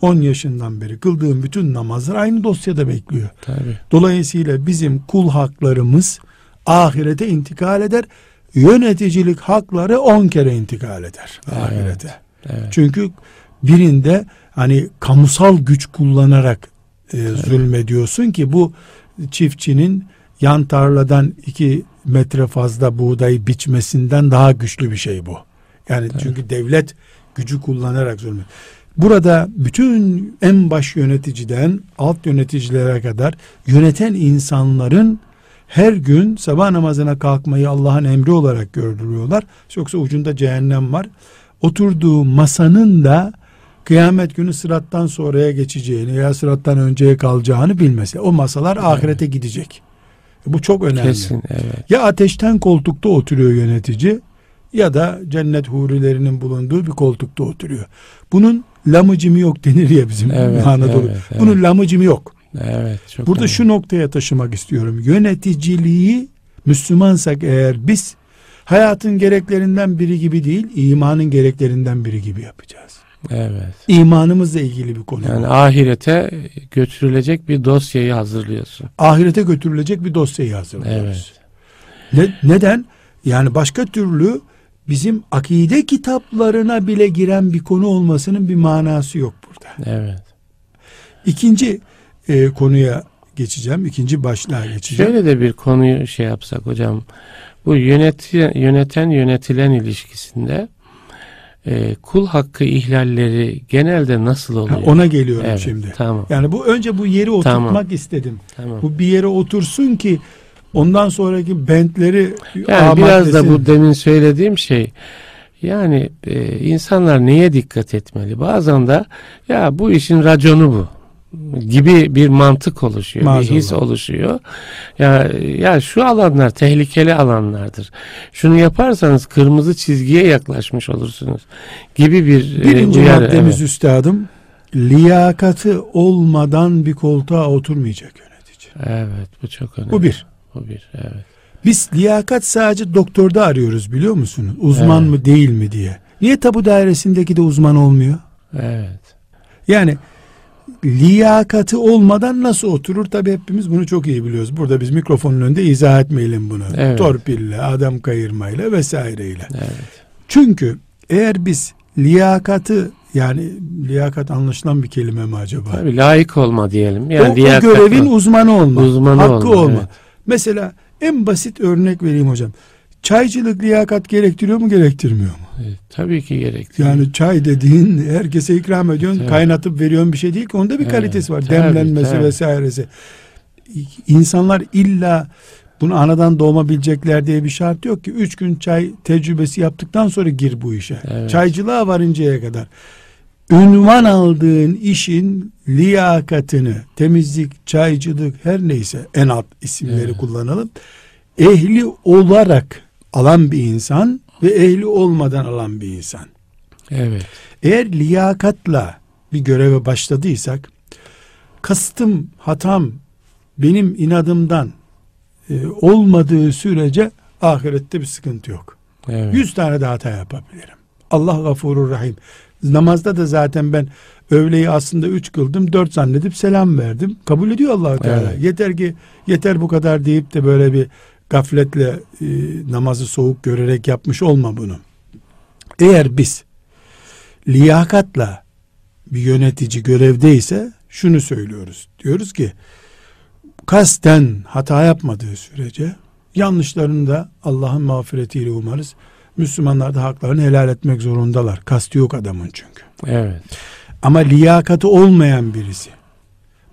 10 yaşından beri kıldığım bütün namazlar aynı dosyada bekliyor. Tabii. Dolayısıyla bizim kul haklarımız ahirete intikal eder. Yöneticilik hakları 10 kere intikal eder ahirete. Evet. Çünkü birinde hani kamusal güç kullanarak e, zulmediyorsun ki bu çiftçinin yan tarladan iki metre fazla buğdayı biçmesinden daha güçlü bir şey bu. Yani çünkü devlet gücü kullanarak zulmediyor. Burada bütün en baş yöneticiden alt yöneticilere kadar yöneten insanların her gün sabah namazına kalkmayı Allah'ın emri olarak gördürüyorlar. Yoksa ucunda cehennem var. Oturduğu masanın da kıyamet günü sırattan sonraya geçeceğini veya sırattan önceye kalacağını bilmesi. O masalar ahirete gidecek. Bu çok önemli. Kesin evet. Ya ateşten koltukta oturuyor yönetici ya da cennet hurilerinin bulunduğu bir koltukta oturuyor. Bunun lamıcımı yok denir ya bizim Evet, Anadolu. evet, evet. Bunun lamıcımı yok. Evet. Çok Burada önemli. şu noktaya taşımak istiyorum. Yöneticiliği Müslümansak eğer biz hayatın gereklerinden biri gibi değil, imanın gereklerinden biri gibi yapacağız. Evet. İmanımızla ilgili bir konu. Yani bu. ahirete götürülecek bir dosyayı hazırlıyorsun. Ahirete götürülecek bir dosyayı hazırlıyoruz. Evet. Ne, neden? Yani başka türlü bizim akide kitaplarına bile giren bir konu olmasının bir manası yok burada. Evet. İkinci e, konuya geçeceğim. ikinci başlığa geçeceğim. Şöyle de bir konuyu şey yapsak hocam. Bu yöneti, yöneten yönetilen ilişkisinde e, kul hakkı ihlalleri genelde nasıl oluyor? Ha, ona geliyorum evet, şimdi. Tamam. Yani bu önce bu yeri oturtmak Tamam. istedim. Tamam. Bu bir yere otursun ki ondan sonraki bentleri Yani biraz da bu demin söylediğim şey yani e, insanlar neye dikkat etmeli? Bazen de ya bu işin raconu bu gibi bir mantık oluşuyor, Maazallah. bir his oluşuyor. Ya ya şu alanlar tehlikeli alanlardır. Şunu yaparsanız kırmızı çizgiye yaklaşmış olursunuz gibi bir e, Birinci uyarı, maddemiz evet. üstadım liyakatı olmadan bir koltuğa oturmayacak yönetici. Evet, bu çok önemli. Bu bir. Bu bir, evet. Biz liyakat sadece doktorda arıyoruz biliyor musunuz? Uzman Evet. mı değil mi diye. Niye tabu dairesindeki de uzman olmuyor? Evet. Yani liyakatı olmadan nasıl oturur? Tabi hepimiz bunu çok iyi biliyoruz. Burada biz mikrofonun önünde izah etmeyelim bunu. Evet. Torpille, adam kayırmayla vesaireyle. Evet. Çünkü eğer biz liyakatı yani liyakat anlaşılan bir kelime mi acaba? Tabii layık olma diyelim. Yani o, o görevin uzmanı olma. Uzmanı hakkı olma, olma. evet. Mesela en basit örnek vereyim hocam. Çaycılık liyakat gerektiriyor mu gerektirmiyor mu? E, tabii ki gerektiriyor. Yani çay dediğin herkese ikram ediyorsun, Evet. kaynatıp veriyorsun bir şey değil ki. Onda bir kalitesi var. tabii, Demlenmesi tabii. vesairesi. İnsanlar illa bunu anadan doğma bilecekler diye bir şart yok ki. Üç gün çay tecrübesi yaptıktan sonra gir bu işe. Evet. Çaycılığa varıncaya kadar. Ünvan aldığın işin liyakatını, temizlik, çaycılık her neyse en alt isimleri Evet. kullanalım. Ehli olarak alan bir insan ve ehli olmadan alan bir insan. Evet. Eğer liyakatla bir göreve başladıysak kastım, hatam benim inadımdan e, olmadığı sürece ahirette bir sıkıntı yok. Evet. Yüz tane de hata yapabilirim. Allah gafurur rahim. Namazda da zaten ben öğleyi aslında üç kıldım, dört zannedip selam verdim. Kabul ediyor allah Teala. Evet. Yeter ki yeter bu kadar deyip de böyle bir gafletle e, namazı soğuk görerek yapmış olma bunu. Eğer biz liyakatla bir yönetici görevdeyse şunu söylüyoruz. Diyoruz ki kasten hata yapmadığı sürece yanlışlarını da Allah'ın mağfiretiyle umarız. Müslümanlar da haklarını helal etmek zorundalar. Kastı yok adamın çünkü. Evet. Ama liyakatı olmayan birisi.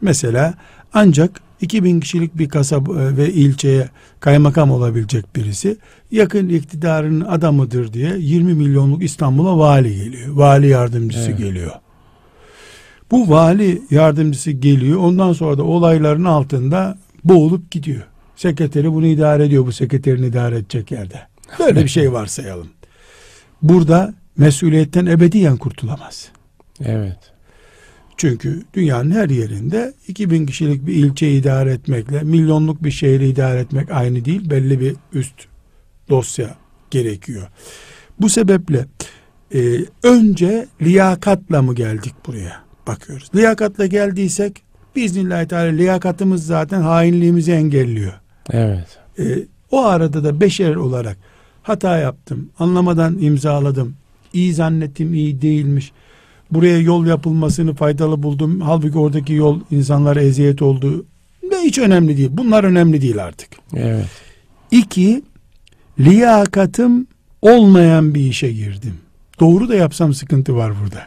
Mesela ancak 2000 kişilik bir kasaba ve ilçeye kaymakam olabilecek birisi yakın iktidarın adamıdır diye 20 milyonluk İstanbul'a vali geliyor. Vali yardımcısı Evet. geliyor. Bu vali yardımcısı geliyor. Ondan sonra da olayların altında boğulup gidiyor. Sekreteri bunu idare ediyor. Bu sekreterin idare edecek yerde. Böyle bir şey varsayalım. Burada mesuliyetten ebediyen kurtulamaz. Evet. Çünkü dünyanın her yerinde 2000 kişilik bir ilçe idare etmekle milyonluk bir şehri idare etmek aynı değil. Belli bir üst dosya gerekiyor. Bu sebeple e, önce liyakatla mı geldik buraya? Bakıyoruz. Liyakatla geldiysek biiznillahü teala liyakatımız zaten hainliğimizi engelliyor. Evet. E, o arada da beşer olarak hata yaptım, anlamadan imzaladım, iyi zannettim iyi değilmiş. Buraya yol yapılmasını faydalı buldum. Halbuki oradaki yol insanlara eziyet oldu. Ve hiç önemli değil. Bunlar önemli değil artık. Evet. İki, liyakatım olmayan bir işe girdim. Doğru da yapsam sıkıntı var burada.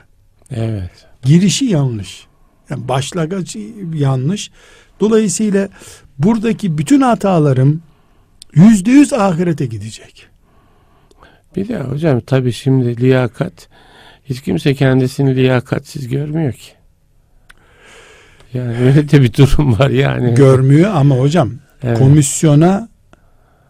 Evet. Girişi yanlış. Yani başlangıç yanlış. Dolayısıyla buradaki bütün hatalarım yüzde yüz ahirete gidecek. Bir de hocam tabii şimdi liyakat hiç kimse kendisini liyakatsiz görmüyor ki. Yani öyle de bir durum var yani. Görmüyor ama hocam Evet. komisyona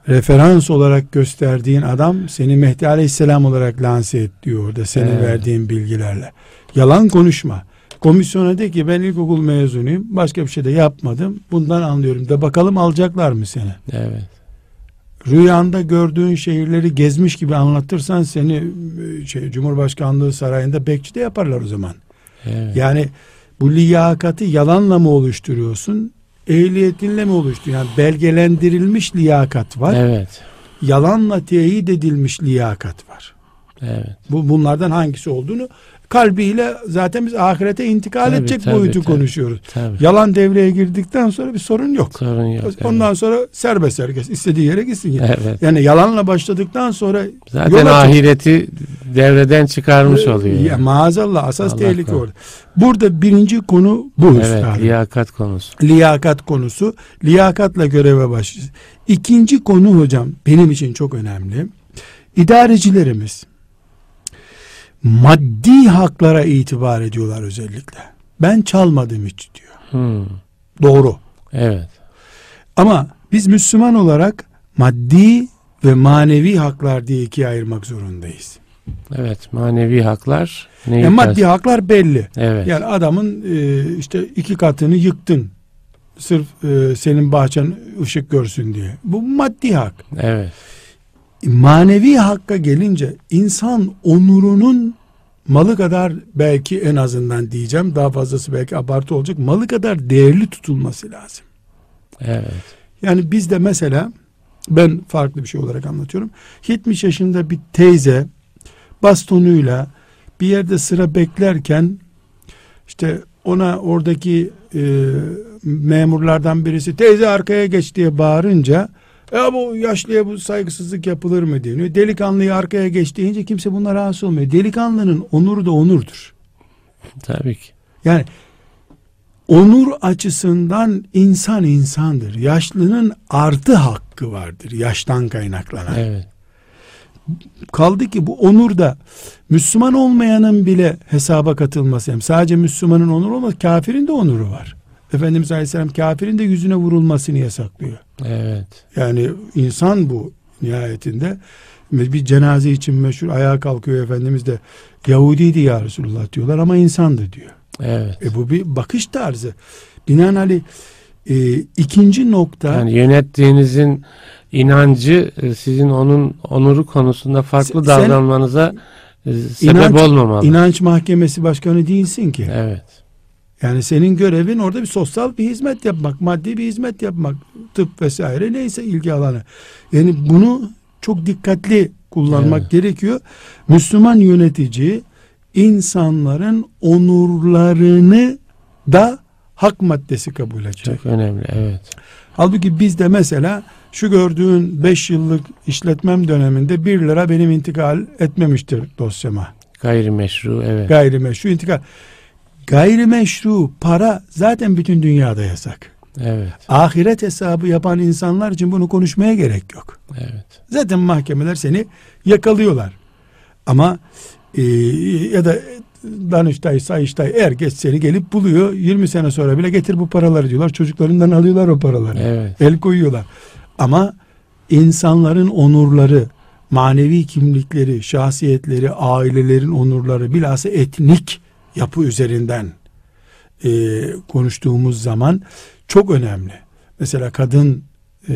referans olarak gösterdiğin adam seni Mehdi Aleyhisselam olarak lanse et diyor orada senin Evet. verdiğin bilgilerle. Yalan konuşma. Komisyona de ki ben ilkokul mezunuyum. Başka bir şey de yapmadım. Bundan anlıyorum. De bakalım alacaklar mı seni? Evet. Rüyanda gördüğün şehirleri gezmiş gibi anlatırsan seni e, şey, Cumhurbaşkanlığı sarayında bekçi de yaparlar o zaman. Evet. Yani bu liyakati yalanla mı oluşturuyorsun? Ehliyetinle mi oluşturuyorsun? Yani belgelendirilmiş liyakat var. Evet. Yalanla teyit edilmiş liyakat var. Evet. Bu bunlardan hangisi olduğunu kalbiyle zaten biz ahirete intikal Tabii, edecek tabii, boyutu tabii. konuşuyoruz. Tabii. Yalan devreye girdikten sonra bir sorun yok. Sorun yok. Ondan sonra serbest herkes istediği yere gitsin. evet. evet. Yani yalanla başladıktan sonra Zaten ahireti devreden çıkarmış oluyor. Ya, maazallah asas Allah tehlike korusun. orada. Burada birinci konu bu Evet, üstadım. liyakat konusu. liyakat konusu. Liyakatla göreve başlıyoruz. İkinci konu hocam benim için çok önemli. İdarecilerimiz maddi haklara itibar ediyorlar özellikle. Ben çalmadım hiç diyor. Hmm, Doğru. Evet. Ama biz Müslüman olarak maddi ve manevi haklar diye ikiye ayırmak zorundayız. Evet, manevi haklar neyi Yani maddi kast- haklar belli. Evet. Yani adamın e, işte iki katını yıktın. Sırf e, senin bahçen ışık görsün diye. Bu maddi hak. Evet. Manevi hakka gelince insan onurunun malı kadar belki en azından diyeceğim daha fazlası belki abartı olacak malı kadar değerli tutulması lazım. Evet. Yani bizde mesela ben farklı bir şey olarak anlatıyorum. 70 yaşında bir teyze bastonuyla bir yerde sıra beklerken işte ona oradaki e, memurlardan birisi teyze arkaya geç diye bağırınca ya bu yaşlıya bu saygısızlık yapılır mı deniyor. Delikanlıyı arkaya geç deyince kimse buna rahatsız olmuyor. Delikanlının onuru da onurdur. Tabii ki. Yani onur açısından insan insandır. Yaşlının artı hakkı vardır. Yaştan kaynaklanan. Evet. Kaldı ki bu onur da Müslüman olmayanın bile hesaba katılması. Yani sadece Müslümanın onuru olmaz. Kafirin de onuru var. Efendimiz Aleyhisselam kafirin de yüzüne vurulmasını yasaklıyor. Evet. Yani insan bu nihayetinde. Bir cenaze için meşhur ayağa kalkıyor Efendimiz de Yahudiydi ya Resulullah diyorlar ama insandı diyor. Evet. E bu bir bakış tarzı. Binaenaleyh e, ikinci nokta Yani yönettiğinizin inancı e, sizin onun onuru konusunda farklı Sen- davranmanıza e, sebep İnanç- olmamalı. inanç mahkemesi başkanı değilsin ki. Evet. Yani senin görevin orada bir sosyal bir hizmet yapmak, maddi bir hizmet yapmak, tıp vesaire neyse ilgi alanı. Yani bunu çok dikkatli kullanmak Evet. gerekiyor. Müslüman yönetici insanların onurlarını da hak maddesi kabul edecek. Çok önemli. Evet. Halbuki bizde mesela şu gördüğün 5 yıllık işletmem döneminde 1 lira benim intikal etmemiştir dosyama. Gayrimeşru. Evet. Gayrimeşru intikal. Gayrimeşru para zaten bütün dünyada yasak. Evet. Ahiret hesabı yapan insanlar için bunu konuşmaya gerek yok. Evet. Zaten mahkemeler seni yakalıyorlar. Ama e, ya da Danıştay, Sayıştay er geç seni gelip buluyor. 20 sene sonra bile getir bu paraları diyorlar. Çocuklarından alıyorlar o paraları. Evet. El koyuyorlar. Ama insanların onurları, manevi kimlikleri, şahsiyetleri, ailelerin onurları, bilhassa etnik yapı üzerinden e, konuştuğumuz zaman çok önemli. Mesela kadın e,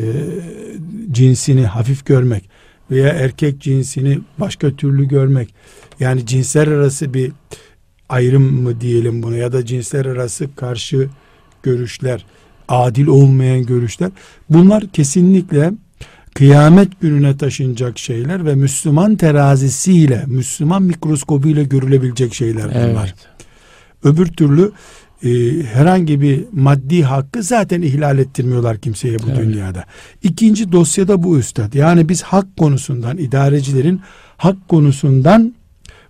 cinsini hafif görmek veya erkek cinsini başka türlü görmek, yani cinsler arası bir ayrım mı diyelim buna ya da cinsler arası karşı görüşler, adil olmayan görüşler, bunlar kesinlikle kıyamet gününe taşınacak şeyler ve Müslüman terazisiyle, Müslüman mikroskobuyla görülebilecek şeyler bunlar. Evet. Öbür türlü e, herhangi bir maddi hakkı zaten ihlal ettirmiyorlar kimseye bu Evet. dünyada. İkinci dosyada bu üstad. Yani biz hak konusundan, idarecilerin hak konusundan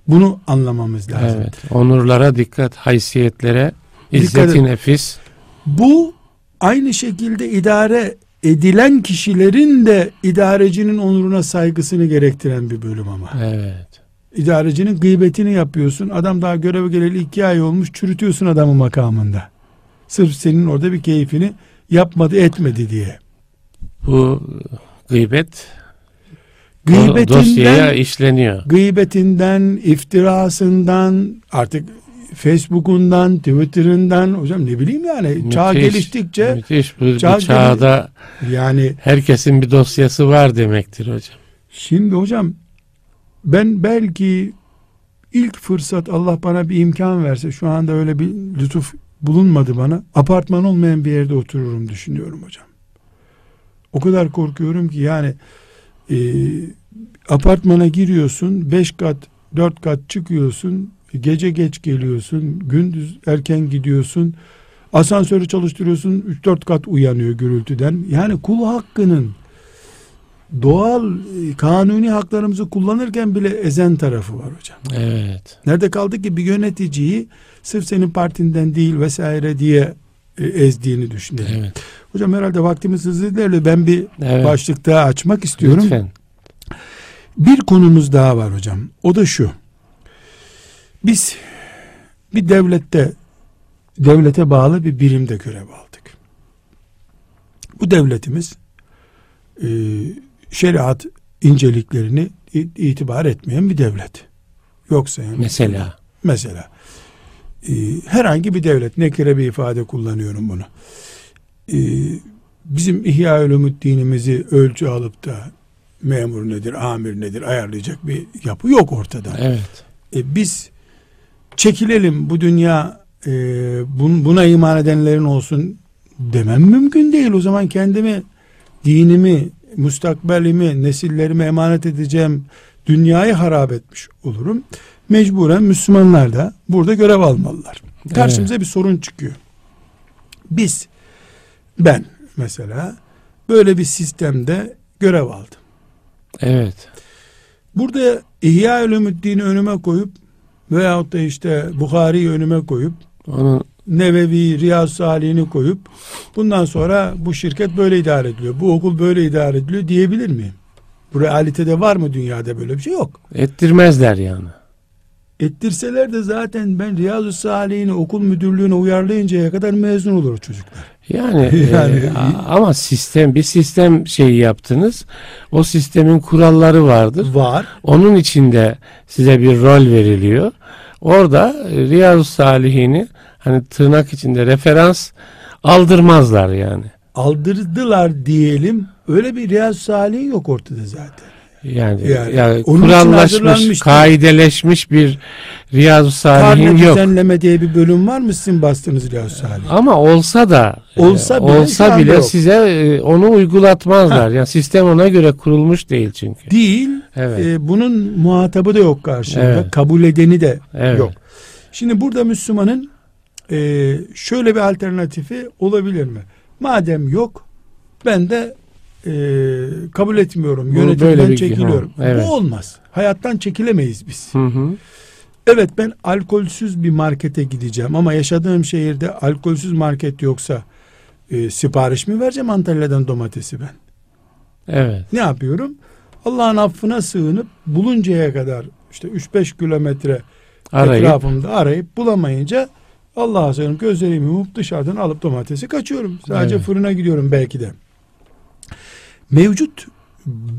bunu anlamamız lazım. Evet. Onurlara dikkat, haysiyetlere, Dikkat izzeti et. nefis. Bu aynı şekilde idare edilen kişilerin de idarecinin onuruna saygısını gerektiren bir bölüm ama. Evet. İdarecinin gıybetini yapıyorsun. Adam daha göreve geleli iki ay olmuş. Çürütüyorsun adamı makamında. Sırf senin orada bir keyfini yapmadı etmedi diye. Bu gıybet Gıybetinden, dosyaya işleniyor. gıybetinden, iftirasından, artık Facebook'undan, Twitter'ından, hocam ne bileyim yani çağ Müthiş, geliştikçe müthiş. Bu çağ çağda yani herkesin bir dosyası var demektir hocam. Şimdi hocam ben belki ilk fırsat Allah bana bir imkan verse şu anda öyle bir lütuf bulunmadı bana. Apartman olmayan bir yerde otururum düşünüyorum hocam. O kadar korkuyorum ki yani e, apartmana giriyorsun 5 kat 4 kat çıkıyorsun Gece geç geliyorsun, gündüz erken gidiyorsun. Asansörü çalıştırıyorsun, 3-4 kat uyanıyor gürültüden. Yani kul hakkının doğal e, kanuni haklarımızı kullanırken bile ezen tarafı var hocam. Evet. Nerede kaldı ki bir yöneticiyi sırf senin partinden değil vesaire diye e, ezdiğini düşünelim. Evet. Hocam herhalde vaktimiz hızlı ilerliyor. Ben bir Evet. başlık daha açmak istiyorum. Lütfen. Bir konumuz daha var hocam. O da şu. Biz bir devlette devlete bağlı bir birimde görev aldık. Bu devletimiz e, şeriat inceliklerini itibar etmeyen bir devlet. Yoksa yani Mesela. Mesela e, herhangi bir devlet nekire bir ifade kullanıyorum bunu. E, bizim İhya dinimizi ölçü alıp da memur nedir, amir nedir ayarlayacak bir yapı yok ortada. Evet. E, biz çekilelim bu dünya e, bun- buna iman edenlerin olsun demem mümkün değil. O zaman kendimi, dinimi, mustakbelimi, nesillerime emanet edeceğim dünyayı harap etmiş olurum. Mecburen Müslümanlar da burada görev almalılar. Karşımıza bir sorun çıkıyor. Biz, ben mesela böyle bir sistemde görev aldım. Evet. Burada İhya Ulumuddin'i önüme koyup veyahut da işte Bukhari'yi önüme koyup Onu Nevevi, Riyaz Salih'ini koyup bundan sonra bu şirket böyle idare ediliyor. Bu okul böyle idare ediliyor diyebilir miyim? Bu realitede var mı dünyada böyle bir şey yok. ettirmezler yani. Ettirseler de zaten ben Riyazu Salih'ini okul müdürlüğüne uyarlayıncaya kadar mezun olur o çocuklar. Yani, Yani- e, ama sistem bir sistem şeyi yaptınız. O sistemin kuralları vardır. Var. Onun içinde size bir rol veriliyor. Orada e, Riyazu Salihini hani tırnak içinde referans aldırmazlar yani. Aldırdılar diyelim. Öyle bir Riyazu Salih yok ortada zaten. Yani, Yani yani kurallaşmış, kaideleşmiş bir Riyazu Salih'in yok. düzenleme diye bir bölüm var mı sizin bastığınız Riyazu Salih? Ama olsa da e, Olsa bile olsa bile yok. size e, onu uygulatmazlar. Yani sistem ona göre kurulmuş değil çünkü. Değil. Evet. e, bunun muhatabı da yok karşında. Evet. Kabul edeni de Evet. yok. Şimdi burada Müslümanın e, şöyle bir alternatifi olabilir mi? Madem yok ben de e, kabul etmiyorum. Bu Yönetimden bir- çekiliyorum. Ha, evet. Bu olmaz. Hayattan çekilemeyiz biz. Hı hı. Evet ben alkolsüz bir markete gideceğim ama yaşadığım şehirde alkolsüz market yoksa e, sipariş mi vereceğim Antalya'dan domatesi ben? Evet. Ne yapıyorum? Allah'ın affına sığınıp buluncaya kadar işte 3-5 kilometre Arayıp etrafımda arayıp bulamayınca Allah'a sığınıp gözlerimi yumup dışarıdan alıp domatesi kaçıyorum. Sadece Evet. fırına gidiyorum belki de. Mevcut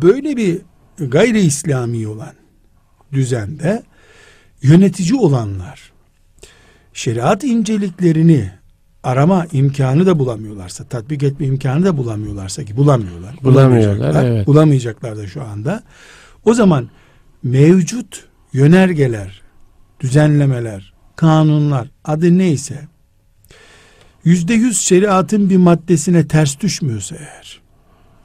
böyle bir gayri İslami olan düzende yönetici olanlar şeriat inceliklerini arama imkanı da bulamıyorlarsa, tatbik etme imkanı da bulamıyorlarsa ki bulamıyorlar. Bulamıyorlar, bulamayacaklar, evet. Bulamayacaklar da şu anda. O zaman mevcut yönergeler, düzenlemeler, kanunlar adı neyse yüzde yüz şeriatın bir maddesine ters düşmüyorsa eğer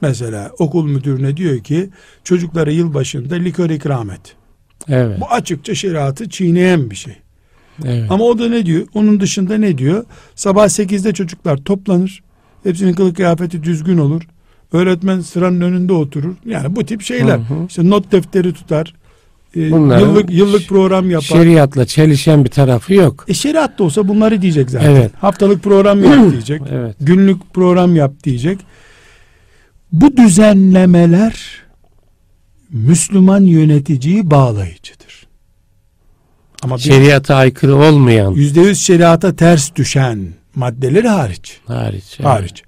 mesela okul müdürüne diyor ki çocuklara yılbaşında likör ikram et. evet. Bu açıkça şeriatı çiğneyen bir şey. evet. Ama o da ne diyor? Onun dışında ne diyor? Sabah 8'de çocuklar toplanır. Hepsinin kılık kıyafeti düzgün olur. Öğretmen sıranın önünde oturur. Yani bu tip şeyler. Hı hı. İşte not defteri tutar. Ee, Bunların yıllık yıllık program yapar. Şeriatla çelişen bir tarafı yok. E şeriat da olsa bunları diyecek zaten. Evet. Haftalık program yap diyecek. Evet. Günlük program yap diyecek. Bu düzenlemeler Müslüman yöneticiyi bağlayıcıdır. Ama Şeriata aykırı olmayan yüzde yüz şeriata ters düşen maddeleri hariç. hariç. evet. Hariç.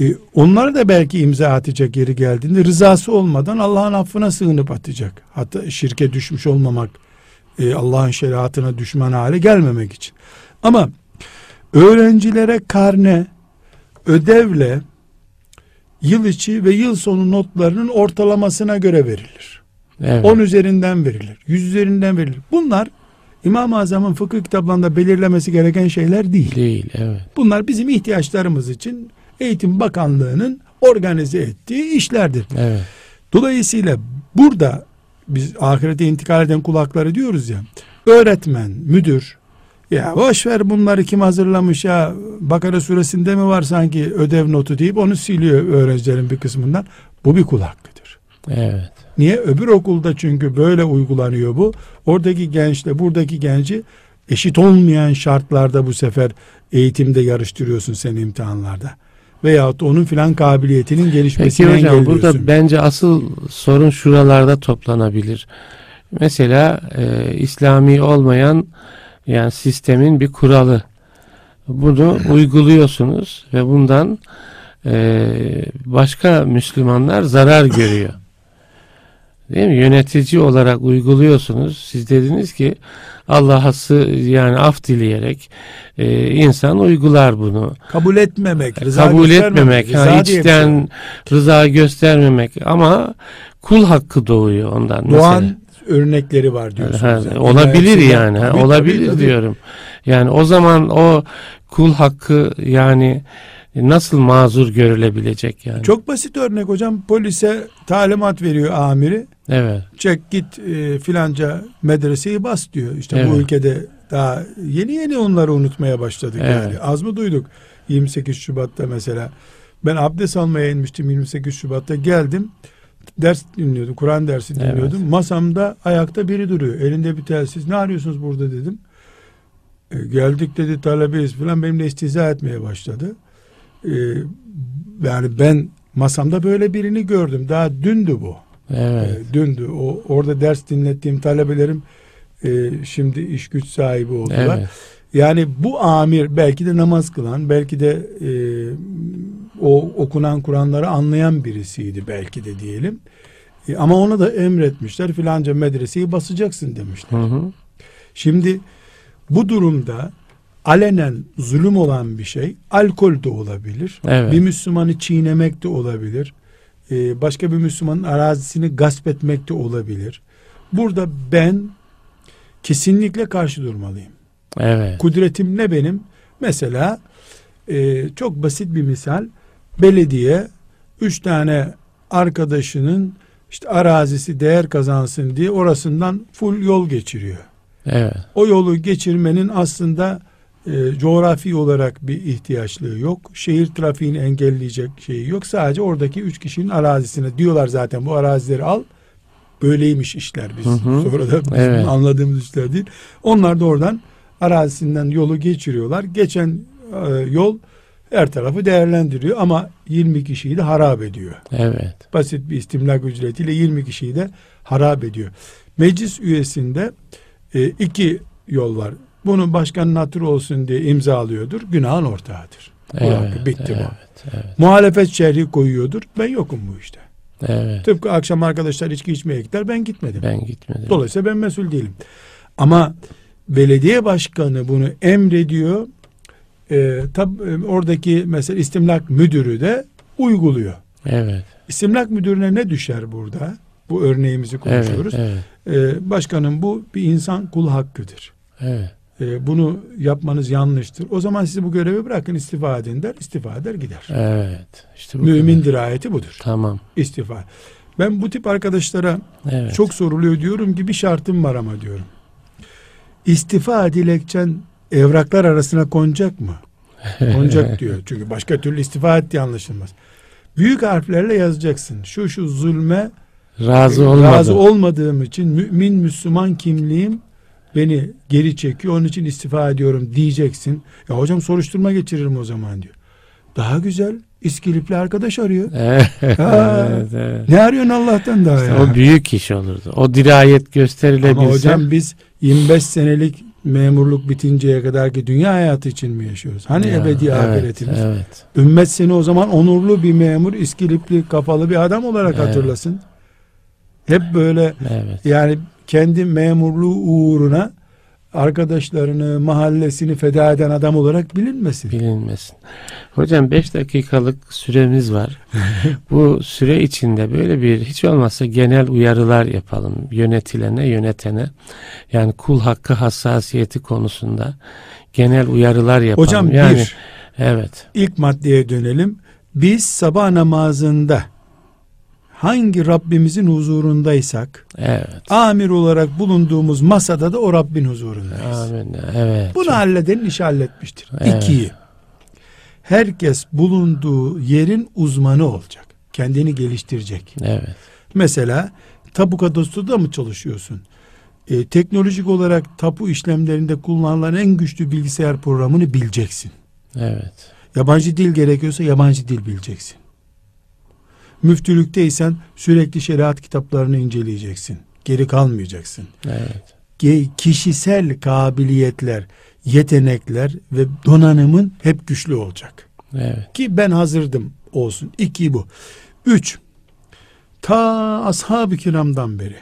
E, onları da belki imza atacak yeri geldiğinde rızası olmadan Allah'ın affına sığınıp atacak. Hatta şirke düşmüş olmamak, e, Allah'ın şeriatına düşman hale gelmemek için. Ama öğrencilere karne, ödevle yıl içi ve yıl sonu notlarının ortalamasına göre verilir. Evet. 10 üzerinden verilir. 100 üzerinden verilir. Bunlar İmam-ı Azam'ın fıkıh kitaplarında belirlemesi gereken şeyler değil. Değil. Evet. Bunlar bizim ihtiyaçlarımız için Eğitim Bakanlığı'nın organize ettiği işlerdir. Evet. Dolayısıyla burada biz ahirete intikal eden kulakları diyoruz ya. öğretmen, müdür ya boş ver bunları kim hazırlamış ya Bakara suresinde mi var sanki ödev notu deyip onu siliyor öğrencilerin bir kısmından. Bu bir kul hakkıdır. Evet. Niye? Öbür okulda çünkü böyle uygulanıyor bu. Oradaki gençle buradaki genci eşit olmayan şartlarda bu sefer eğitimde yarıştırıyorsun sen imtihanlarda. Veyahut onun filan kabiliyetinin gelişmesini Peki hocam burada bence asıl sorun şuralarda toplanabilir. Mesela e, İslami olmayan yani sistemin bir kuralı. Bunu uyguluyorsunuz ve bundan e, başka Müslümanlar zarar görüyor. Değil mi? Yönetici olarak uyguluyorsunuz. Siz dediniz ki Allah'ası yani af dileyerek e, insan uygular bunu. kabul etmemek, rıza Kabul göstermemek, etmemek, rıza ha, içten rıza göstermemek ama kul hakkı doğuyor ondan. doğan mesela. Örnekleri var diyorsunuz. Ha, yani. olabilir İlerisi- yani. Tabii, olabilir tabii, diyorum. Yani o zaman o kul hakkı yani nasıl mazur görülebilecek yani? Çok basit örnek hocam. Polise talimat veriyor amiri. Evet. Çek git e, filanca medreseyi bas diyor. İşte bu Evet. ülkede daha yeni yeni onları unutmaya başladık Evet. yani. Az mı duyduk 28 Şubat'ta mesela. Ben abdest almaya inmiştim 28 Şubat'ta geldim. Ders dinliyordum. Kur'an dersi Evet. dinliyordum. Masamda ayakta biri duruyor. Elinde bir telsiz. Ne arıyorsunuz burada dedim. E, geldik dedi talebeyiz falan benimle istihza etmeye başladı. E, yani ben masamda böyle birini gördüm. Daha dündü bu. Evet. E, dündü. O orada ders dinlettiğim talebelerim e, şimdi iş güç sahibi oldular. Evet. Yani bu amir belki de namaz kılan, belki de e, o okunan Kur'anları anlayan birisiydi belki de diyelim. E, ama ona da emretmişler filanca medreseyi basacaksın demişler. Hı hı. Şimdi bu durumda alenen zulüm olan bir şey alkol de olabilir. Evet. Bir Müslümanı çiğnemek de olabilir. Ee, başka bir Müslümanın arazisini gasp etmek de olabilir. Burada ben kesinlikle karşı durmalıyım. Evet. Kudretim ne benim? Mesela e, çok basit bir misal. Belediye üç tane arkadaşının işte arazisi değer kazansın diye orasından full yol geçiriyor. Evet. O yolu geçirmenin aslında e, coğrafi olarak bir ihtiyaçlığı yok. Şehir trafiğini engelleyecek şeyi yok. Sadece oradaki üç kişinin arazisine diyorlar zaten bu arazileri al. Böyleymiş işler biz. Hı hı. Sonra da bizim Evet. anladığımız işler değil. Onlar da oradan arazisinden yolu geçiriyorlar. Geçen e, yol her tarafı değerlendiriyor ama 20 kişiyi de harap ediyor Evet. basit bir istimlak ücretiyle 20 kişiyi de harap ediyor. Meclis üyesinde e, iki yol var. Bunun başkanın hatırı olsun diye imzalıyordur. Günahın ortağıdır. Bu Evet. hakkı, bitti evet. bu. Evet. Muhalefet şerhi koyuyordur. Ben yokum bu işte. Evet. Tıpkı akşam arkadaşlar içki içmeye gider ben gitmedim. Ben gitmedim. Dolayısıyla ben mesul değilim. Ama belediye başkanı bunu emrediyor. E, tab, e, oradaki mesela istimlak müdürü de uyguluyor. Evet. İstimlak müdürüne ne düşer burada? Bu örneğimizi Evet. konuşuyoruz. Evet. Ee, başkanım bu bir insan kul hakkıdır. Evet. Ee, bunu yapmanız yanlıştır. O zaman sizi bu görevi bırakın istifa edin der. İstifa eder gider. Evet. İşte bu Mümin dirayeti budur. Tamam. İstifa. Ben bu tip arkadaşlara Evet. çok soruluyor diyorum ki bir şartım var ama diyorum. İstifa dilekçen evraklar arasına konacak mı? Konacak diyor. Çünkü başka türlü istifa etti anlaşılmaz. Büyük harflerle yazacaksın. Şu şu zulme razı olmadı. razı olmadığım için mümin Müslüman kimliğim beni geri çekiyor. Onun için istifa ediyorum diyeceksin. Ya hocam soruşturma geçiririm o zaman diyor. Daha güzel İskilipli arkadaş arıyor. Evet. Ha. evet. Ne arıyorsun Allah'tan daha ya? O büyük iş olurdu. O dirayet gösterilebilse. Ama hocam biz 25 senelik memurluk bitinceye kadar ki dünya hayatı için mi yaşıyoruz? Hani Ya, ebedi evet, ahiretimiz? Evet. Ümmet seni o zaman onurlu bir memur, iskilipli kafalı bir adam olarak Evet. hatırlasın. Hep böyle Evet. yani kendi memurluğu uğruna arkadaşlarını, mahallesini feda eden adam olarak bilinmesin. Bilinmesin. Hocam 5 dakikalık süremiz var. Bu süre içinde böyle bir hiç olmazsa genel uyarılar yapalım. Yönetilene, yönetene. Yani kul hakkı hassasiyeti konusunda genel uyarılar yapalım. Hocam yani, bir, Evet. ilk maddeye dönelim. Biz sabah namazında hangi Rabbimizin huzurundaysak Evet. amir olarak bulunduğumuz masada da o Rabbin huzurundayız. Amin. Evet. Bunu halledenin işi halletmiştir. Evet. İkiyi, herkes bulunduğu yerin uzmanı olacak. Kendini geliştirecek. Evet. Mesela tapu kadastroda mı çalışıyorsun? Ee, teknolojik olarak tapu işlemlerinde kullanılan en güçlü bilgisayar programını bileceksin. Evet. Yabancı dil gerekiyorsa yabancı dil bileceksin. Müftülükteysen sürekli şeriat kitaplarını inceleyeceksin. Geri kalmayacaksın. Evet. Ge- Kişisel kabiliyetler, yetenekler ve donanımın hep güçlü olacak. Evet. Ki ben hazırdım olsun. İki bu. Üç, ta ashab-ı kiramdan beri,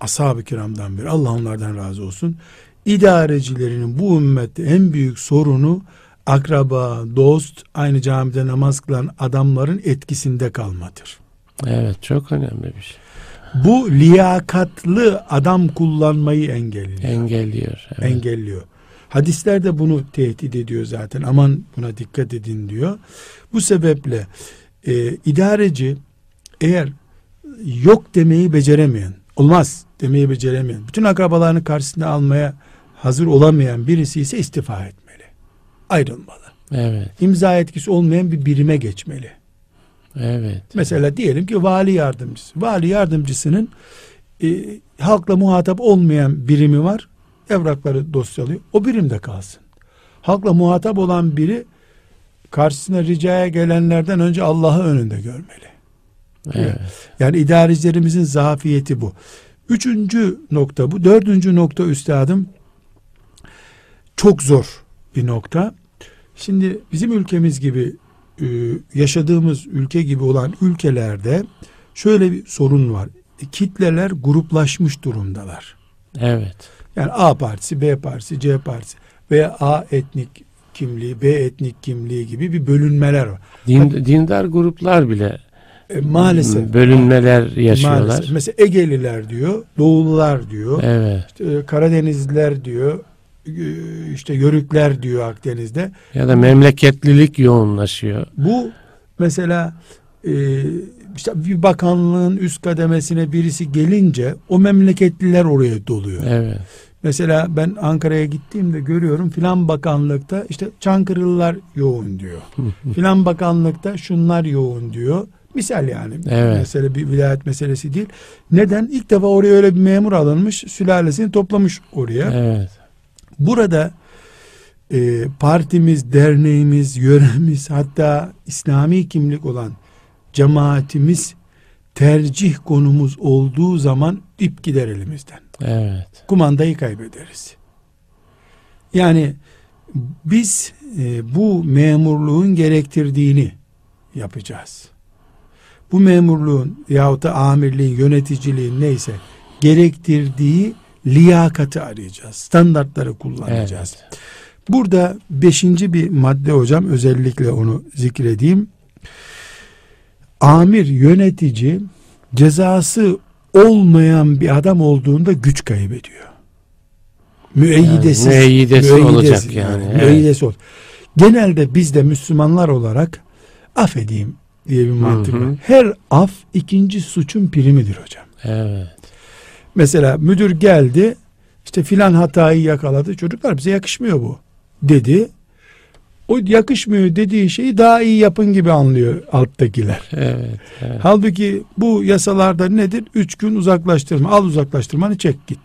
ashab-ı kiramdan beri, Allah onlardan razı olsun, idarecilerinin bu ümmette en büyük sorunu akraba, dost, aynı camide namaz kılan adamların etkisinde kalmadır. Evet. Çok önemli bir şey. Bu liyakatlı adam kullanmayı engelliyor. Engelliyor. Evet. engelliyor. Hadisler de bunu tehdit ediyor zaten. Aman buna dikkat edin diyor. Bu sebeple e, idareci eğer yok demeyi beceremeyen, olmaz demeyi beceremeyen, bütün akrabalarını karşısına almaya hazır olamayan birisi ise istifa etmeli. Ayrılmalı. Evet. İmza etkisi olmayan bir birime geçmeli. Evet. Mesela diyelim ki vali yardımcısı. Vali yardımcısının e, halkla muhatap olmayan birimi var. Evrakları dosyalıyor. O birimde kalsın. Halkla muhatap olan biri karşısına ricaya gelenlerden önce Allah'ı önünde görmeli. Evet. Yani idarecilerimizin zafiyeti bu. Üçüncü nokta bu. Dördüncü nokta üstadım çok zor bir nokta. Şimdi bizim ülkemiz gibi e, yaşadığımız ülke gibi olan ülkelerde şöyle bir sorun var. Kitleler gruplaşmış durumdalar. Evet. Yani A partisi, B partisi, C partisi veya A etnik kimliği, B etnik kimliği gibi bir bölünmeler var. Din, dindar gruplar bile E, maalesef. bölünmeler yaşıyorlar. Maalesef. Mesela Egeliler diyor, Doğulular diyor. Evet. İşte Karadenizliler diyor, işte Yörükler diyor Akdeniz'de. Ya da memleketlilik yoğunlaşıyor. Bu mesela e, işte bir bakanlığın üst kademesine birisi gelince o memleketliler oraya doluyor. Evet. Mesela ben Ankara'ya gittiğimde görüyorum filan bakanlıkta işte Çankırılılar yoğun diyor. filan bakanlıkta şunlar yoğun diyor. Misal yani. Evet. Mesele bir vilayet meselesi değil. Neden? İlk defa oraya öyle bir memur alınmış, sülalesini toplamış oraya. Evet. Burada e, partimiz, derneğimiz, yöremiz hatta İslami kimlik olan cemaatimiz tercih konumuz olduğu zaman ip gider elimizden. Evet. Kumandayı kaybederiz. Yani biz e, bu memurluğun gerektirdiğini yapacağız. Bu memurluğun yahut da amirliğin, yöneticiliğin neyse gerektirdiği liyakati arayacağız. Standartları kullanacağız. Evet. Burada beşinci bir madde hocam özellikle onu zikredeyim. Amir, yönetici cezası olmayan bir adam olduğunda güç kaybediyor. Müeyyidesiz. Yani müeyyidesi olacak yani, evet. Müeyyidesi ol. Genelde biz de Müslümanlar olarak affedeyim diye bir mantık var. Her af ikinci suçun primidir hocam. Evet. Mesela müdür geldi işte filan hatayı yakaladı. Çocuklar bize yakışmıyor bu dedi. O yakışmıyor dediği şeyi daha iyi yapın gibi anlıyor alttakiler. Evet. evet. Halbuki bu yasalarda nedir? Üç gün uzaklaştırma. Al uzaklaştırmanı çek git.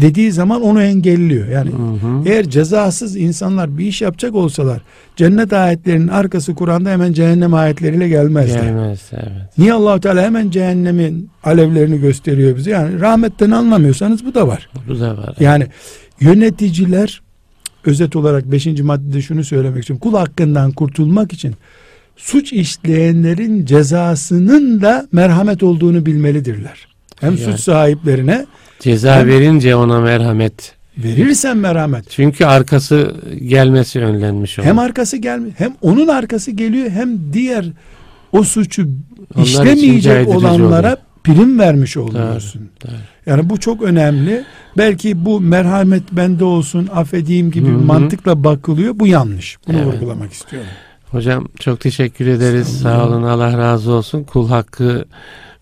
Dediği zaman onu engelliyor. Yani Hı hı. eğer cezasız insanlar bir iş yapacak olsalar cennet ayetlerinin arkası Kur'an'da hemen cehennem ayetleriyle gelmezler. Gelmez. Evet. Niye allah Teala hemen cehennemin alevlerini gösteriyor bize? Yani rahmetten anlamıyorsanız bu da var. Bu da var. Yani yöneticiler özet olarak 5. maddede şunu söylemek istiyorum. Kul hakkından kurtulmak için suç işleyenlerin cezasının da merhamet olduğunu bilmelidirler. Hem Yani. suç sahiplerine Ceza Hem- verince ona merhamet. verirsen merhamet. Çünkü arkası gelmesi önlenmiş onun. Hem arkası gelmiyor hem onun arkası geliyor hem diğer o suçu Onlar işlemeyecek olanlara oluyor. prim vermiş oluyorsun. Doğru. Yani bu çok önemli. Belki bu merhamet bende olsun, affedeyim gibi Hı hı. mantıkla bakılıyor. Bu yanlış. Bunu Evet. vurgulamak istiyorum. Hocam çok teşekkür ederiz. Sağ olun. Allah razı olsun. Kul hakkı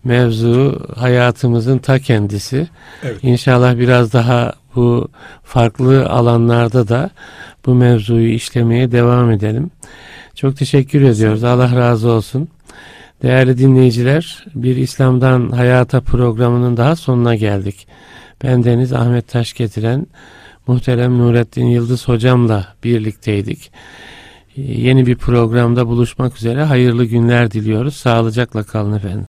mevzu hayatımızın ta kendisi. Evet. İnşallah biraz daha bu farklı alanlarda da bu mevzuyu işlemeye devam edelim. Çok teşekkür ediyoruz. Allah razı olsun. Değerli dinleyiciler, bir İslam'dan Hayata programının daha sonuna geldik. Ben Deniz Ahmet Taş getiren muhterem Nurettin Yıldız hocamla birlikteydik. Yeni bir programda buluşmak üzere hayırlı günler diliyoruz. Sağlıcakla kalın efendim.